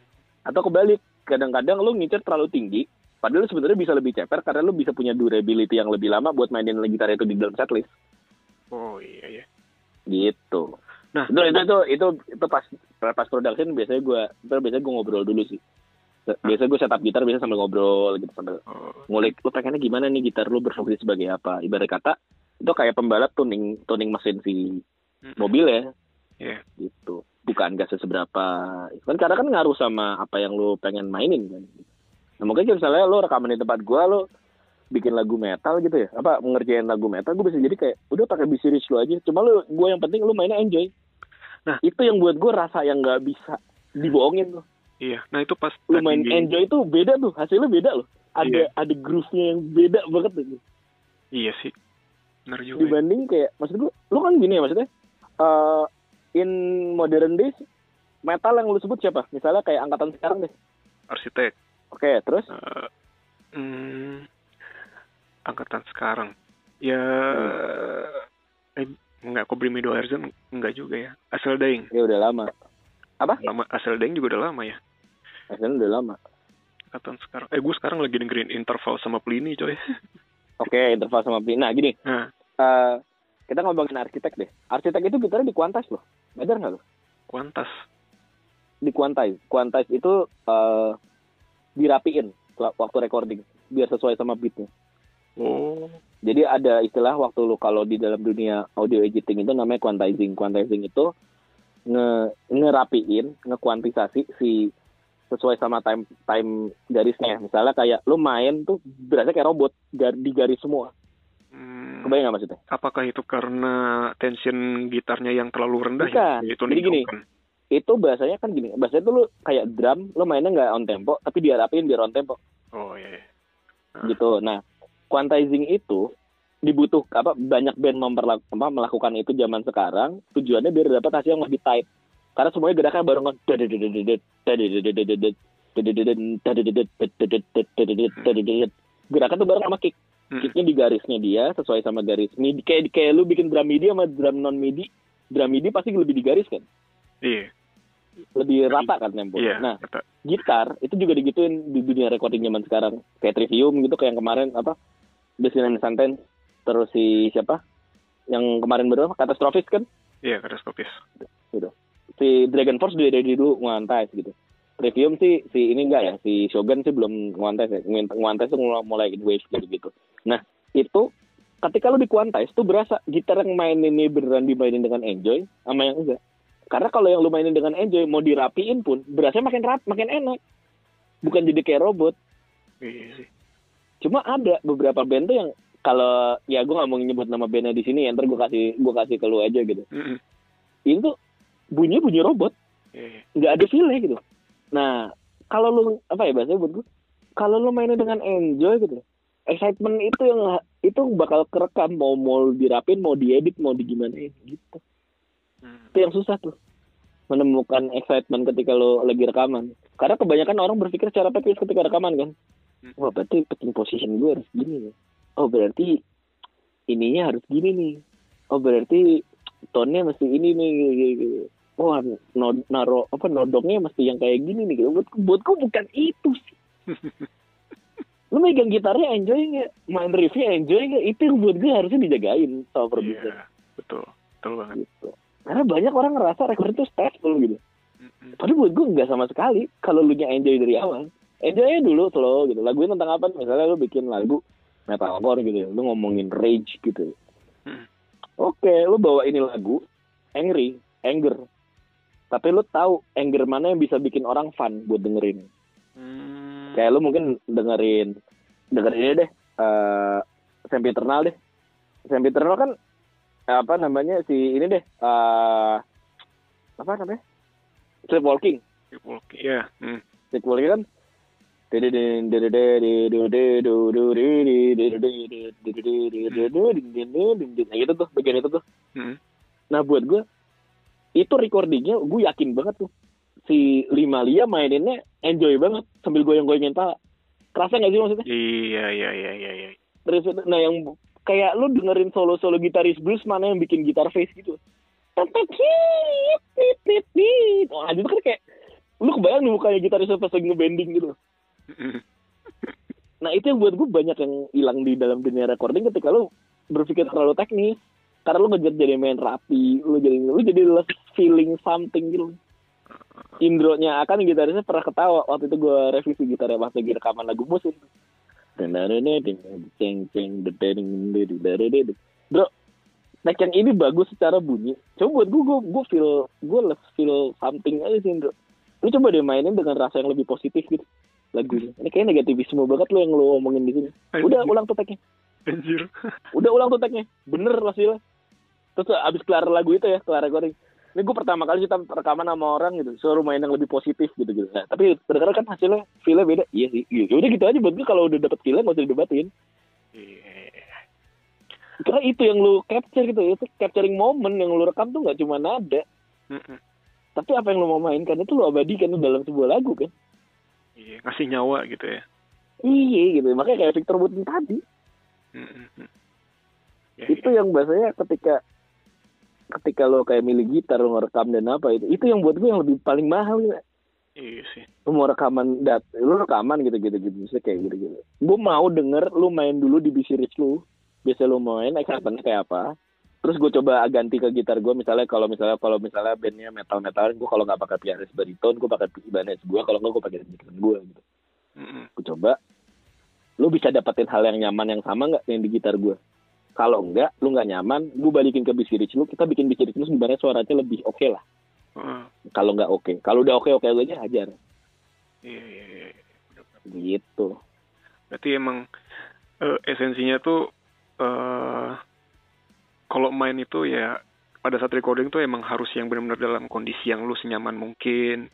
atau kebalik kadang-kadang lu ngincer terlalu tinggi padahal lu sebenarnya bisa lebih ceper karena lu bisa punya durability yang lebih lama buat mainin gitar itu di dalam setlist Oh iya iya. gitu Nah. itu itu itu itu, itu pas pas production biasanya gue biasanya gue ngobrol dulu sih biasanya gue setup gitar biasanya sambil ngobrol gitu sambil Oh. ngulik lu pengennya gimana nih gitar lu berfungsi sebagai apa ibarat kata itu kayak pembalap tuning tuning mesin si mobil ya Iya. gitu bukan gasnya seberapa kan karena kan ngaruh sama apa yang lu pengen mainin kan nah mungkin misalnya lu rekaman di tempat gua lu bikin lagu metal gitu ya apa mengerjain lagu metal gue bisa jadi kayak udah pakai B series lu aja cuma lu gue yang penting lu mainnya enjoy Nah. itu yang buat gue rasa yang nggak bisa dibohongin tuh Iya. Nah itu pas lu main enjoy tuh beda tuh hasilnya beda loh ada Iya. ada groove-nya yang beda banget tuh Iya sih. Benar juga. ya. dibanding kayak maksud gue lu kan gini ya maksudnya eh in modern days metal yang lu sebut siapa misalnya kayak angkatan sekarang deh Arsitek. oke terus Eh, hmm, angkatan sekarang. Ya eh, enggak Kobri Mido Herzon enggak juga ya. Asal Daing. ya udah lama apa Lama Asal Daing juga udah lama ya. Akhirnya udah lama Angkatan sekarang. Eh gue sekarang lagi dengerin Interval sama Plini coy. oke interval sama Plin nah gini Nah, eh kita ngomongin arsitek deh arsitek itu gitarnya di Quantize loh Badar nggak lo kuantas. di Quantize Quantize itu eh dirapiin waktu recording biar sesuai sama beatnya Oh. Jadi ada istilah waktu lu kalau di dalam dunia audio editing itu namanya quantizing. Quantizing itu nge ngerapiin, ngekuantisasi si sesuai sama time time garisnya. Misalnya kayak lu main tuh berasa kayak robot gar- di garis semua. Hmm, Kebayang nggak maksudnya? apakah itu karena tension gitarnya yang terlalu rendah Bukan. ya? Itu Jadi gini. Itu bahasanya kan gini, bahasanya tuh lu kayak drum, lu mainnya nggak on tempo, tapi diharapin biar on tempo Oh iya. iya. Ah. gitu. Nah, quantizing itu dibutuh apa banyak band memperlaku, apa, melakukan itu zaman sekarang tujuannya biar dapat hasil yang lebih tight karena semuanya gerakan barengan gerakan tuh bareng sama kick Hmm. Kicknya di garisnya dia sesuai sama garis midi. Kayak kayak lu bikin drum midi sama drum non midi drum midi pasti lebih digaris kan? Iya. lebih rata kan tempo. Iya. nah kata- gitar itu juga digituin di dunia recording zaman sekarang. Kayak Trivium gitu kayak yang kemarin apa? Desinan Santen terus si siapa? Yang kemarin berapa katastrofis kan? Iya, katastrofis. si Dragon Force dia dari dulu nguantais gitu Trivium sih si ini enggak ya si Shogun sih belum nguantais ya Nguant- nguantais tuh mulai wave gitu gitu. Nah itu ketika lu di quantize tuh berasa gitar yang main ini beneran dimainin dengan enjoy sama yang enggak. Karena kalau yang lu mainin dengan enjoy mau dirapiin pun berasa makin rap makin enak. Bukan jadi kayak robot. Iya sih. cuma ada beberapa band tuh yang kalau ya gue nggak mau nyebut nama bandnya di sini ya ntar gue kasih gue kasih ke lu aja gitu. Mm-mm. ini tuh bunyi bunyi robot. Iya. nggak ada feel gitu nah kalau lu apa ya bahasanya buat gue kalau lu mainnya dengan enjoy gitu excitement itu yang itu bakal kerekam mau mau dirapin mau diedit mau digimanain gitu. Hmm. itu yang susah tuh menemukan excitement ketika lo lagi rekaman. Karena kebanyakan orang berpikir secara teknis ketika rekaman kan. Hmm. wah berarti pitching position gue harus gini ya oh berarti ininya harus gini nih. Oh berarti tone-nya mesti ini nih gitu, gitu, gitu. wah no, naro apa nodongnya mesti yang kayak gini nih gitu. buat buatku bukan itu sih lu megang gitarnya enjoy nggak main riffnya enjoy nggak itu yang buat gue harusnya dijagain sama produser Iya, betul. Betul banget. gitu karena banyak orang ngerasa record itu stressful gitu. Padahal buat gue nggak sama sekali kalau lu nya enjoy dari awal. Enjoy aja dulu slow gitu. Lagunya tentang apa? Misalnya lu bikin lagu metalcore gitu, lu ngomongin rage gitu. Hmm. Oke, lu bawa ini lagu angry, anger. Tapi lu tahu anger mana yang bisa bikin orang fun buat dengerin. Hmm. Kayak lu mungkin dengerin dengerin ini deh eh Sempiternal deh. Sempiternal kan apa namanya si ini deh eh apa namanya? Sleepwalking. Oke, ya. Hmm. Sleepwalking kan Nah gitu tuh bagian itu tuh Hmm. Nah buat gue Itu recordingnya gue yakin banget tuh Si Lima Lia maininnya enjoy banget Sambil goyang-goyangin pala Kerasa gak sih maksudnya? Iya, iya, iya, iya, iya. Terus nah yang kayak lu dengerin solo-solo gitaris blues mana yang bikin gitar face gitu. Wah itu kan kayak lu kebayang nih mukanya gitaris pas lagi ngebanding gitu. Nah itu yang buat gue banyak yang hilang di dalam dunia recording ketika lu berpikir terlalu teknis. Karena lu ngejar jadi main rapi, lu jadi lu jadi less feeling something gitu. Indronya akan gitarisnya pernah ketawa waktu itu gue revisi gitarnya pas lagi rekaman lagu musim. Bro, neck yang ini bagus secara bunyi. Coba buat gue, gue, gue feel, gue less feel something aja sih, bro. Lu coba deh mainin dengan rasa yang lebih positif gitu lagunya. Ini kayak negativisme banget lo yang lo ngomongin di sini. Udah ulang tuh tag-nya. Anjir. Udah ulang tuh tag-nya. Bener hasilnya. Terus abis kelar lagu itu ya, kelar recording. Ini gue pertama kali kita rekaman sama orang gitu, suruh main yang lebih positif gitu gitu. Nah, tapi terkadang kan hasilnya feel beda. Iya sih. Ya udah gitu aja buat gue kalau udah dapet feel nggak usah didebatin. Iya. Karena itu yang lu capture gitu, itu capturing moment yang lu rekam tuh nggak cuma nada, Mm-mm. tapi apa yang lu mau mainkan itu lu abadikan dalam sebuah lagu kan. Iya, ngasih nyawa gitu ya. Iya gitu, makanya kayak Victor Wooten tadi. Mm-mm. Ya, itu yang bahasanya ketika ketika lo kayak milih gitar lo ngerekam dan apa itu itu yang buat gue yang lebih paling mahal ya. Iya sih. lu mau rekaman dat lu rekaman gitu gitu gitu Maksudnya kayak gitu gitu gue mau denger lu main dulu di Rich lu biasa lu main excitement kayak apa terus gue coba ganti ke gitar gue misalnya kalau misalnya kalau misalnya bandnya metal metal gue kalau nggak pakai pianis bariton gue pakai Ibanez gue kalau nggak gue pakai gitar gue gitu Mm-mm. gue coba lu bisa dapetin hal yang nyaman yang sama nggak yang di gitar gue kalau enggak lu nggak nyaman gue balikin ke Rich lu kita bikin Rich lu sebenarnya suaranya lebih oke lah. Heeh. kalau nggak oke. Kalau udah oke oke aja hajar. Iya, iya, iya. gitu. Berarti emang eh, esensinya tuh eh kalau main itu ya pada saat recording tuh emang harus yang benar-benar dalam kondisi yang lu senyaman mungkin.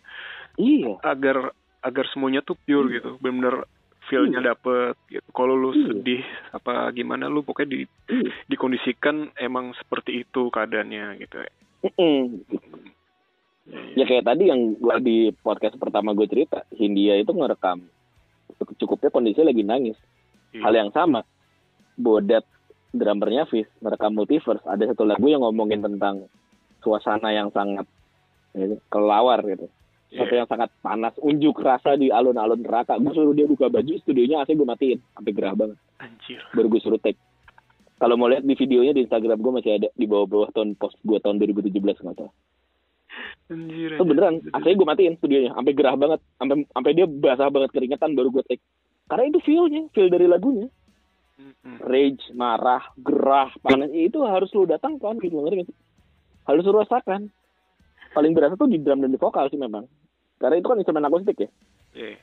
Iya. Agar agar semuanya tuh pure Iya. gitu, benar-benar feel-nya dapet gitu. Kalau lu Iya. sedih apa gimana lu pokoknya di iya. dikondisikan emang seperti itu keadaannya gitu. Mm-mm. ya kayak tadi yang gua di podcast pertama gue cerita Hindia itu ngerekam cukupnya kondisi lagi nangis Iya. hal yang sama Bodat drummernya Fizz merekam Multiverse ada satu lagu yang ngomongin tentang suasana yang sangat ya, kelawar gitu Iya. satu yang sangat panas unjuk rasa di alun-alun neraka. Gue suruh dia buka baju studionya AC gue matiin. Sampai gerah banget. Anjir. baru gue suruh take. Kalau mau lihat di videonya di Instagram gue masih ada di bawah-bawah tahun post gue tahun 2017 nggak salah Anjir. itu beneran AC gue matiin studionya. Sampai gerah banget. Sampai sampai dia basah banget keringetan baru gue take. Karena itu feelnya feel dari lagunya. Rage marah gerah panas. Itu harus lu datang kan gitu ngerti sih? harus lu rasakan. Paling berasa tuh di drum dan di vokal sih memang karena itu kan instrumen akustik ya Iya.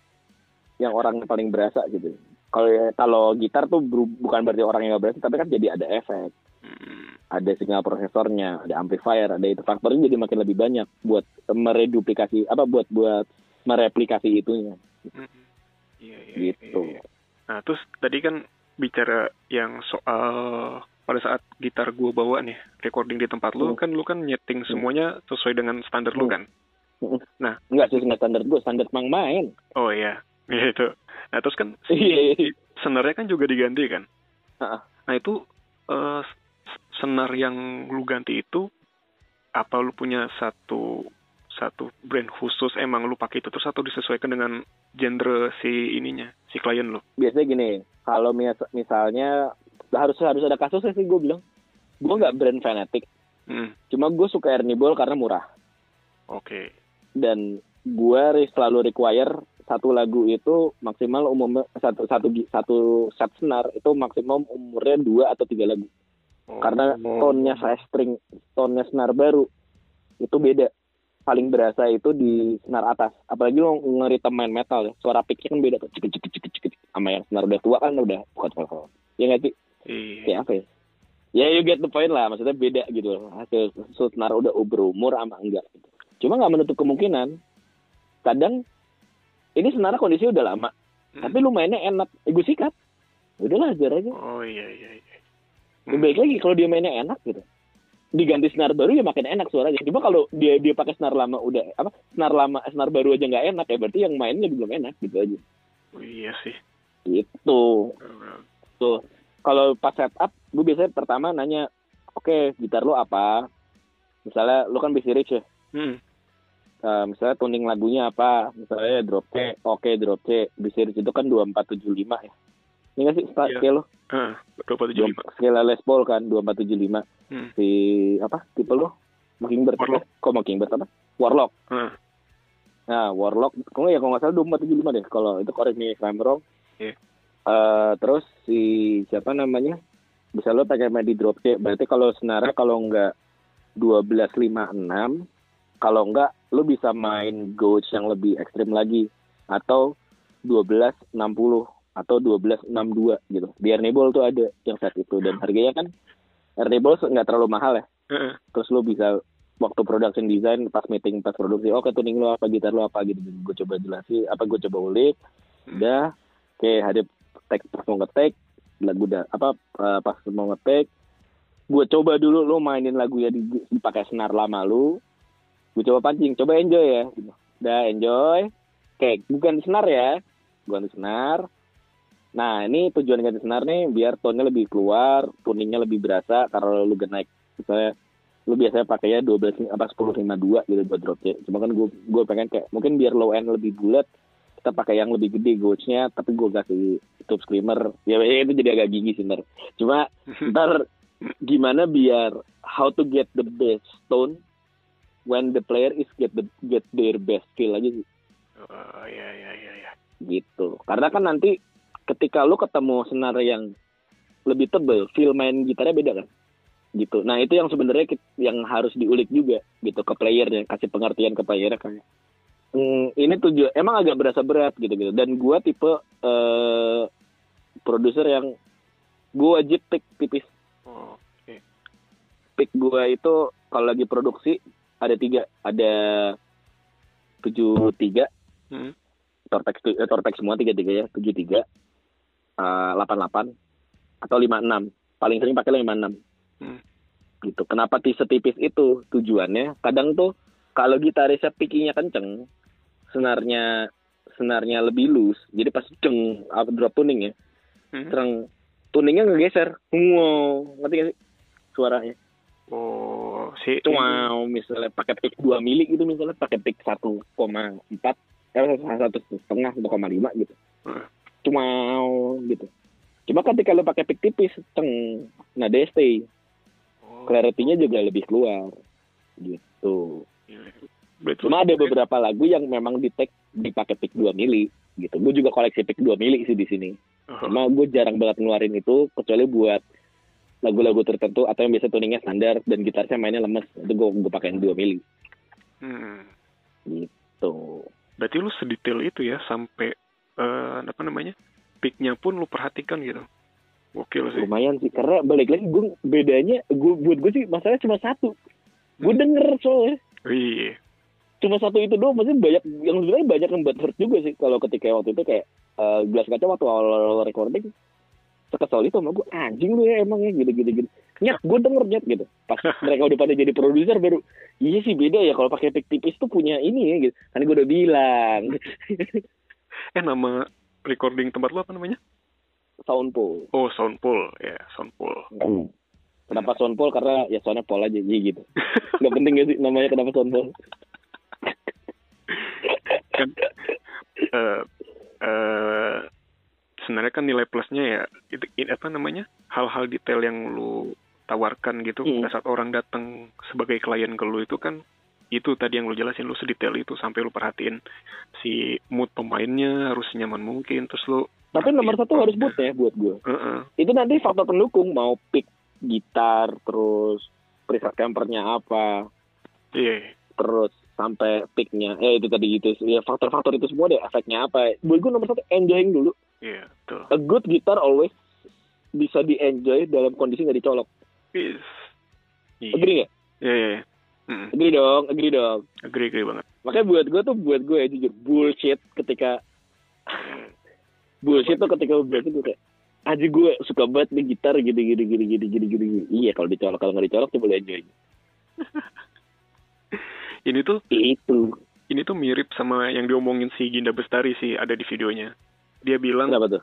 yang orang paling berasa gitu kalau kalau gitar tuh bukan berarti orang yang gak berasa tapi kan jadi ada efek Mm. ada sinyal prosesornya ada amplifier ada itu faktornya jadi makin lebih banyak buat mereduplikasi apa buat buat mereplikasi itunya Mm-mm. Iya, iya, gitu iya, iya. Nah, terus tadi kan bicara yang soal pada saat gitar gua bawa nih recording di tempat lu Hmm. kan lu kan nyeting semuanya sesuai dengan standar lu Hmm. kan. Nah. enggak sih nggak standar gue standar mang main Oh iya, Iya, itu. Nah, terus kan Iya, iya. senarnya kan juga diganti kan. Nah, itu eh, s- senar yang lu ganti itu apa lu punya satu satu brand khusus emang lu pakai itu terus atau disesuaikan dengan genre si ininya, si klien lu? biasanya gini kalau mis- misalnya harus harus ada kasusnya sih gue bilang gue nggak brand fanatic Hmm, cuma gue suka Ernie Ball karena murah oke. Dan gue selalu require satu lagu itu maksimal umumnya satu satu satu set senar itu maksimum umurnya dua atau tiga lagu. Oh. karena tone-nya saya string tone-nya senar baru itu beda. Paling berasa itu di senar atas. Apalagi lo ngeritem main metal ya suara picknya kan beda tuh. Cek cek cek cek sama yang senar udah tua kan udah bukan kalau ya nggak sih? Iya. apa ya ya you get the point lah. Maksudnya beda gitu. Loh hasil senar udah berumur sama enggak gitu. Cuma nggak menutup kemungkinan. Kadang ini senar kondisi udah lama. Hmm. tapi lu mainnya enak. Eh, gue sikat. Udahlah ajar aja. Oh iya iya iya. lebih baik lagi kalau dia mainnya enak gitu. Diganti senar baru ya makin enak suaranya. Cuma kalau dia dia pakai senar lama udah apa senar lama senar baru aja nggak enak ya berarti yang mainnya belum enak gitu aja. Oh, iya sih. gitu. Tuh. Kalau pas setup gue biasanya pertama nanya oke gitar lu apa? Misalnya lu kan busy rich ya. Hmm. Eh, misalnya tuning lagunya apa? Misalnya drop C oke drop C. Busy rich itu kan 2475 ya. Ini nggak sih start Iya. scale lo? Ah, 275. scale Les Paul kan 2475 Hmm. si apa? Tipe lo? Mockingbird Warlock. eh, kok Mockingbird apa? Warlock. Ah, nah Warlock kalau ya kalau nggak salah 2475 deh. Kalau itu correct me if I'm wrong. Iya. Eh, terus si siapa namanya? Bisa lo pakai main di drop C. Berarti kalau senara kalau nggak 1256 kalau nggak lo bisa main gauge yang lebih ekstrim lagi. Atau 1260 atau 1262 gitu. Di Ernibol tuh ada yang set itu. Dan harganya kan Ernibol nggak terlalu mahal ya. Terus lo bisa waktu production design pas meeting pas produksi oke tuning lo apa gitar lo apa? Gitu gue coba jelasin apa gue coba ulik. Udah oke ada tag pas mau ngetek lagu udah apa eh, pas mau ngetek gue coba dulu lo mainin lagu ya di- dipakai senar lama lu gue coba pancing coba enjoy ya. Gitu. udah enjoy. Oke bukan di senar ya. Bukan senar. Nah ini tujuan ganti senar nih biar tone-nya lebih keluar tuningnya lebih berasa karena lu naik. Misalnya lu biasanya pakainya 12 apa 10 52 gitu buat drop C. Cuma kan gue gue pengen kayak mungkin biar low end lebih bulat kita pakai yang lebih gede gauge-nya tapi gue kasih tube screamer. Ya ya itu jadi agak gigi sih ntar cuma ntar gimana biar how to get the best tone when the player is get the get their best feel aja sih. Oh, iya iya iya iya. gitu. Karena kan nanti ketika lu ketemu senar yang lebih tebel feel main gitarnya beda kan? Gitu. Nah itu yang sebenarnya yang harus diulik juga gitu ke playernya kasih pengertian ke playernya kayak mm, ini tujuan emang agak berasa berat gitu gitu dan gua tipe eh produser yang gua wajib pick tipis. Oh, oke. pick gua itu kalau lagi produksi ada tiga ada tujuh tiga. Hmm. torpex eh, torpex semua tiga tiga ya tujuh tiga. Delapan delapan atau lima enam. Paling sering pakai lima enam. Hmm. gitu. Kenapa ti setipis itu tujuannya? Kadang tuh kalau gitarisnya pickingnya kenceng senarnya senarnya lebih loose jadi pas ceng up drop tuning ya Hmm. terang tuningnya ngegeser. Wow ngerti gak sih suaranya? Oh, si wow misalnya pakai pick 2 mili gitu misalnya pakai pick 1,4 eh satu setengah 1,5 gitu. Hmm. cuma gitu. Cuma ketika lo pakai pick tipis ceng nah dia stay. Oh, clarity-nya juga lebih keluar. Gitu. Gila. Berarti cuma ada beberapa lagu yang memang di tag dipakai pick 2 mili gitu. Gue juga koleksi pick 2 mili sih di sini. Oh, cuma gue jarang banget ngeluarin itu kecuali buat lagu-lagu tertentu atau yang biasa tuningnya standar dan gitarnya mainnya lemes itu gue gue pakein 2 mili hmm. gitu Berarti lu sedetail itu ya sampai eh, apa namanya? Picknya pun lu perhatikan gitu. Gokil sih. lumayan sih karena balik lagi gue bedanya gue buat gue sih masalahnya cuma satu gue Hmm. denger soalnya Iya. cuma satu itu doang maksudnya banyak yang sebenarnya banyak yang buat hurt juga sih kalau ketika waktu itu kayak eh, gelas kaca waktu awal recording sekesal itu sama gue anjing lu ya emang ya gitu gitu gitu. Nyet gue denger nyet gitu. Pas mereka udah pada jadi produser baru iya sih beda ya kalau pakai pick tipis tuh punya ini ya gitu. Kan gue udah bilang. Eh nama recording tempat lu apa namanya? soundpool Oh, Soundpool. Ya, Soundpool. kenapa soundpool karena ya soalnya pol aja gitu. Nggak penting gak sih namanya kenapa soundpool kan eh eh, sebenarnya kan nilai plusnya ya itu apa namanya hal-hal detail yang lu tawarkan gitu Hmm. pada saat orang datang sebagai klien ke lu itu kan itu tadi yang lu jelasin lu sedetail itu sampai lu perhatiin si mood pemainnya harus nyaman mungkin terus lu tapi nomor satu harus boot ya buat gue Heeh. itu nanti faktor pendukung mau pick gitar terus preset campernya apa. Iya. Terus sampai picknya eh itu tadi gitu. Ya faktor-faktor itu semua deh efeknya apa. Buat gue nomor satu enjoying dulu iya betul. A good guitar always bisa di enjoy dalam kondisi nggak dicolok. Is. iya. Agree nggak? Iya iya iya. Mm, agree dong agree dong. Agree agree banget. Makanya buat gue tuh buat gue ya jujur bullshit ketika bullshit tuh ketika buat itu kayak aja gue suka banget nih gitar gini gini gini gini gini gini gini. iya kalau dicolok kalau nggak dicolok coba lu enjoy ini tuh itu. ini tuh mirip sama yang diomongin si Ginda Bestari sih ada di videonya dia bilang kenapa tuh?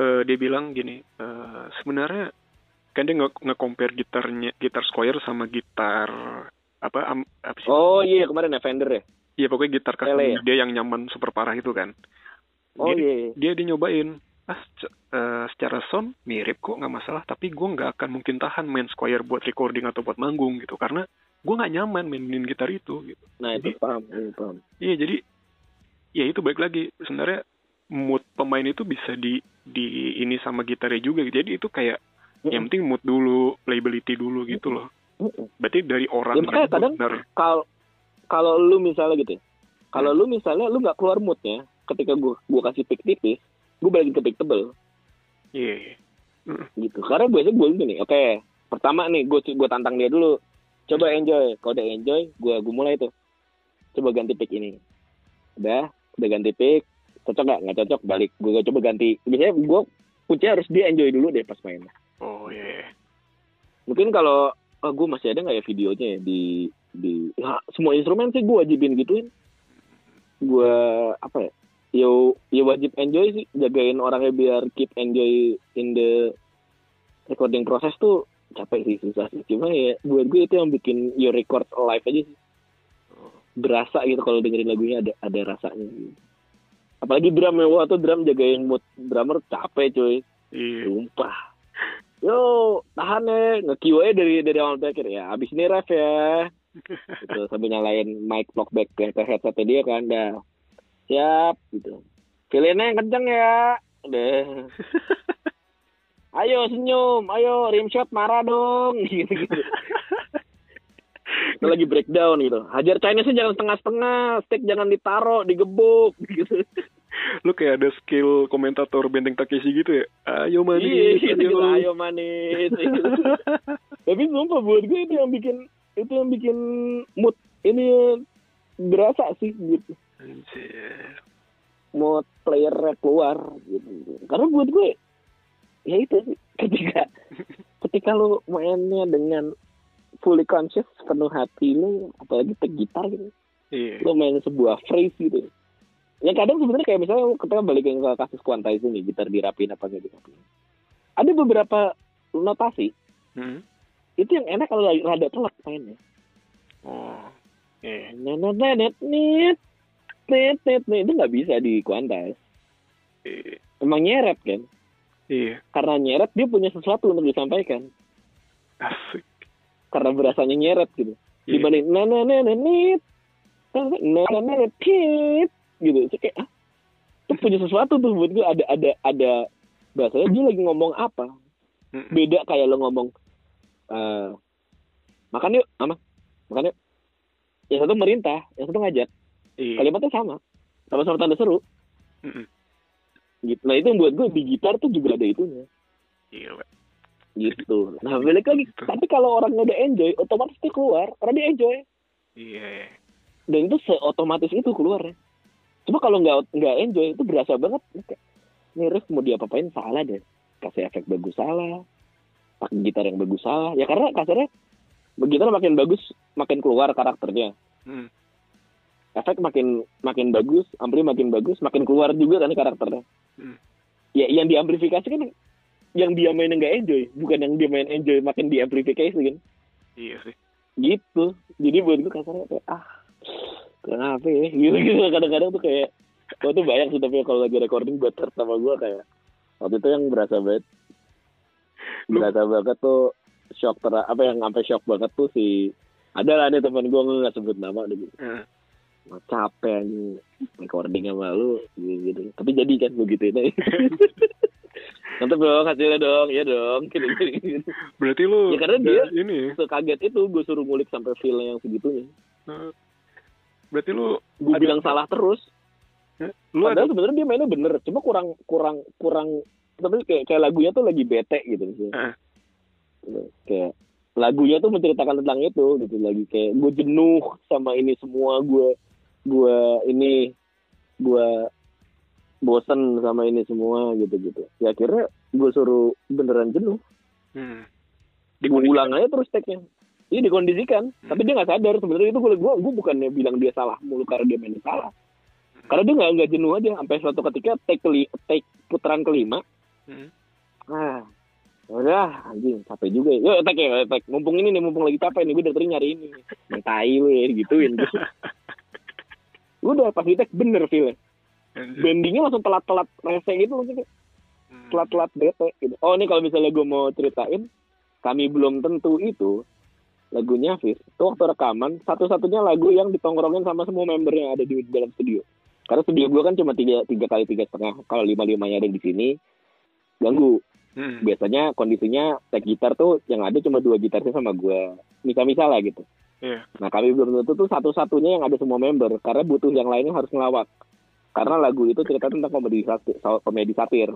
eh, dia bilang gini eh, sebenarnya kan dia nge nge-compare gitarnya gitar Squire sama gitar apa am- apa sih? Oh iya kemarin ya Fender ya? Iya pokoknya gitar custom ya? dia yang nyaman super parah itu kan. Oh dia, iya iya. dia dia nyobain ah eh, secara sound mirip kok nggak masalah. Tapi gue nggak akan mungkin tahan main Squire buat recording atau buat manggung gitu karena gue nggak nyaman mainin gitar itu gitu. Nah itu paham iya, paham. Iya jadi ya itu baik lagi. Sebenarnya mood pemain itu bisa di di ini sama gitarnya juga jadi itu kayak yang penting mood dulu playability dulu gitu loh. Berarti dari orang Ya, makanya kadang- kalau kalau lu misalnya gitu ya, kalau lu misalnya lu nggak keluar moodnya ketika gua gua kasih pick tipis gua balikin ke pick tebel iya gitu. Karena biasanya gue gini oke pertama nih gue gue tantang dia dulu. Coba enjoy. Kalau udah enjoy gue gue mulai tuh. Coba ganti pick ini. Udah udah ganti pick cocok nggak? Nggak cocok balik. Gue coba ganti. Biasanya gue kuncinya harus dia enjoy dulu deh pas main. Oh iya. Mungkin kalau oh, gue masih ada nggak ya videonya ya di di ya, semua instrumen sih gue wajibin gituin. Gue apa ya yo yo wajib enjoy sih. Jagain orangnya biar keep enjoy in the recording proses tuh capek sih susah sih. Cuma ya buat gue itu yang bikin your record live aja sih. Oh, berasa gitu kalau dengerin lagunya ada ada rasanya gitu. Apalagi drum ya wah tuh drum jagain mood drummer capek cuy iya Sumpah. Yo, tahan ya. Nge-Q aja dari dari awal terakhir ya. Abis ini ref ya. Gitu, sambil nyalain mic talkback ke ke headsetnya dia kan. Dah. Siap. Gitu. Filinnya yang kenceng ya. Udah. Ayo senyum. Ayo rim shot marah dong. Gitu-gitu. kita lagi breakdown gitu. Hajar Chinese jangan setengah-setengah steak jangan ditaruh digebuk gitu. Lu kayak ada skill komentator benteng Takeshi gitu ya? Ayo iya manis gitu, gitu, ayo ayo manis tapi sumpah buat gue itu yang bikin itu yang bikin mood ini berasa sih gitu. Anjir. mood playernya keluar gitu. Karena buat gue ya itu sih ketika ketika lu mainnya dengan fully conscious penuh hati lu apalagi ke gitar gitu. Iya. Lu main sebuah phrase gitu. Ya kadang sebenarnya kayak misalnya lu ketika balikin ke kasus quantize ini gitar dirapin apa dirapin. Ada beberapa notasi. Hmm. itu yang enak kalau lagi rada telat mainnya. Oh iya. Net net net net net. Itu nggak bisa di quantize. Iya. Emang nyeret kan? Iya. Karena nyeret dia punya sesuatu untuk disampaikan. Asik karena berasanya nyeret gitu. Iya. dibanding na na na na nit. Na na na na tit gitu. Itu kayak ah tuh punya sesuatu tuh buat gue ada ada ada. Bahasanya dia lagi ngomong apa? Beda kayak lo ngomong eh makan yuk ama makan yuk. Yang satu merintah yang satu ngajak. Iya. Kalimatnya sama. Sama-sama tanda seru. Mm-mm. gitu. Nah itu yang buat gue di gitar tuh juga ada itunya. Gila. Gitu. Nah balik lagi. Tapi kalau orang udah enjoy otomatis dia keluar. Karena dia enjoy. Iya dan itu seotomatis itu keluarnya cuma kalau nggak nggak enjoy itu berasa banget. Ini riff mau diapa-apain? Salah deh. Kasih efek bagus salah. Pakai gitar yang bagus salah. Ya karena kasarnya gitar makin bagus makin keluar karakternya. Hmm. efek makin makin bagus ampli makin bagus makin keluar juga kan karakternya. Hmm. ya yang diamplifikasi kan yang dia main nggak enjoy bukan yang dia main enjoy makin diamplifikasi kan. Iya sih. Gitu. Jadi buat gue kasarnya kayak ah kenapa ya? Gitu gitu. Kadang-kadang tuh kayak gue tuh banyak sih tapi kalau lagi recording buat sama gue kayak waktu itu yang berasa banget Lu- berasa banget tuh shock ter apa yang sampai shock banget tuh si ada lah nih teman gue nggak sebut nama deh. Gitu. Wah, capek recording sama lu gitu, gitu. tapi jadi kan begitu ini nanti dong hasilnya dong ya dong gitu, gitu, gitu. berarti lu Ya, karena dia- ini sekaget itu gue suruh ngulik sampai feel yang segitunya eh, berarti lu gue Ada- bilang salah terus lu ada padahal sebenarnya dia mainnya bener cuma kurang kurang kurang tapi kayak kayak lagunya tuh lagi bete gitu misalnya. Heeh. Gitu. kayak lagunya tuh menceritakan tentang itu gitu lagi kayak gue jenuh sama ini semua gue gue ini gue bosen sama ini semua gitu gitu ya akhirnya gue suruh beneran jenuh hmm. gue ulang aja terus tagnya Iya dikondisikan, tapi dia nggak sadar sebenarnya itu gue gue bukannya bilang dia salah mulu karena dia mainnya salah. Karena dia nggak nggak jenuh aja sampai suatu ketika take keli, take putaran kelima, Hmm. ah udah anjing capek juga ya. Yuk take ya, take. Mumpung ini nih, mumpung lagi capek nih, gue dari tadi nyari ini. Mentai lu ya, gituin. udah pas di take bener feel. Bendingnya langsung telat-telat rese gitu maksudnya. Hmm. telat-telat bete gitu. Oh ini kalau misalnya gue mau ceritain, kami belum tentu itu lagunya Fis. Itu waktu rekaman satu-satunya lagu yang ditongkrongin sama semua member yang ada di dalam studio. Karena studio gue kan cuma tiga tiga kali tiga setengah. Kalau lima limanya ada di sini ganggu. Hmm. Biasanya kondisinya tag gitar tuh yang ada cuma dua gitarnya sama gue. Misal-misal lah gitu. Iya. Nah kami belum tentu tuh satu-satunya yang ada semua member karena butuh yang lainnya harus ngelawak. Karena lagu itu cerita tentang komedi satir, komedi satir.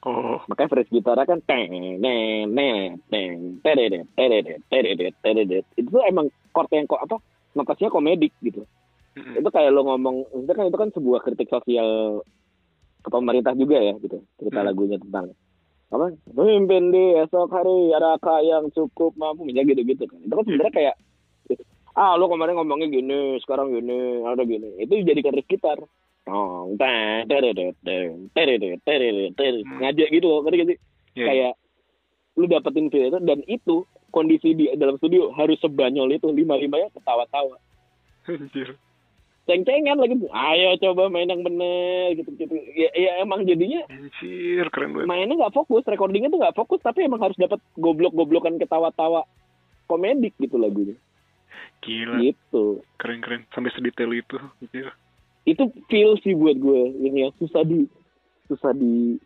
Oh. makanya phrase gitarnya kan teng neng neng teng teredet teredet teredet teredet itu tuh emang chord yang kok apa notasinya komedik gitu. Hmm. itu kayak lo ngomong itu kan itu kan sebuah kritik sosial ke pemerintah juga ya gitu cerita Hmm. lagunya tentang apa pemimpin di esok hari adakah yang cukup mampu misalnya gitu gitu kan. Itu kan sebenarnya kayak ah lo kemarin ngomongnya gini sekarang gini ada gini. Itu dijadikan riff gitar Tong. Hmm. ngajak gitu loh gak sih Iya. kayak lu dapetin feel itu dan itu kondisi di dalam studio harus sebanyol itu lima limanya ketawa-tawa ceng-cengan lagi ayo coba main yang bener gitu gitu ya, ya emang jadinya Anjir, keren banget. mainnya nggak fokus recordingnya tuh nggak fokus tapi emang harus dapat goblok-goblokan ketawa-tawa komedik gitu lagunya Gila, gitu keren-keren. Sampai sedetail itu. Anjir. Itu feel sih buat gue ini yang susah di susah di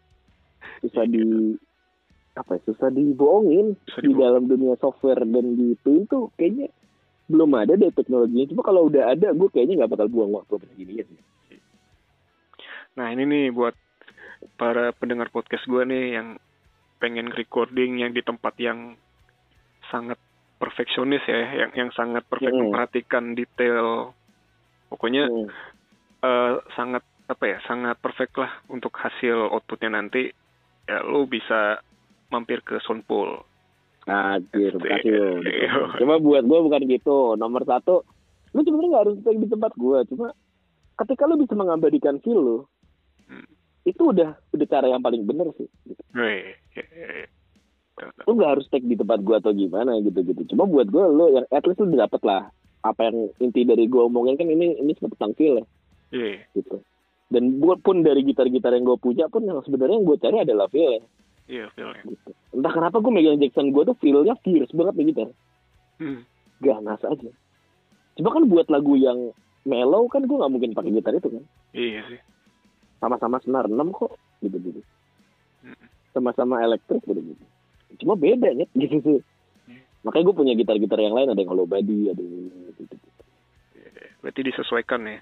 susah di apa ya susah dibohongin di dalam dunia software dan gitu itu kayaknya belum ada deh teknologinya cuma kalau udah ada gue kayaknya nggak bakal buang waktu begini ya sih Nah ini nih buat para pendengar podcast gue nih yang pengen recording yang di tempat yang sangat perfeksionis ya, yang yang sangat perfect memperhatikan detail. Pokoknya Hmm. Eh, sangat apa ya, sangat perfect lah untuk hasil outputnya nanti. Ya lu bisa mampir ke Soundpool. Anjir, makasih lo. Iya. Cuma buat gue bukan gitu. Nomor satu, lu sebenarnya nggak harus di tempat gue. Cuma ketika lu bisa mengabadikan feel lu, Hmm. itu udah udah cara yang paling bener sih. Gitu. Weh, ya, ya, ya. Tuh, tuh. Lu nggak harus take di tempat gue atau gimana gitu gitu. Cuma buat gue lu yang at least lu dapet lah apa yang inti dari gue omongin kan ini ini tentang feel ya Iya, gitu. Dan buat pun dari gitar-gitar yang gue punya pun yang sebenarnya yang gue cari adalah feel ya. iya feelnya. Gitu. Entah kenapa gue megang Jackson gue tuh feel-nya fierce banget nih gitar. Hmm. ganas aja. Cuma kan buat lagu yang mellow kan gue nggak mungkin pakai gitar itu kan. Iya sih. Sama-sama senar 6 kok gitu gitu. Mm. Sama-sama elektrik gitu gitu. Cuma beda ya gitu sih. Hmm. Makanya gue punya gitar-gitar yang lain ada yang hollow body, ada yang gitu, gitu. Berarti disesuaikan ya.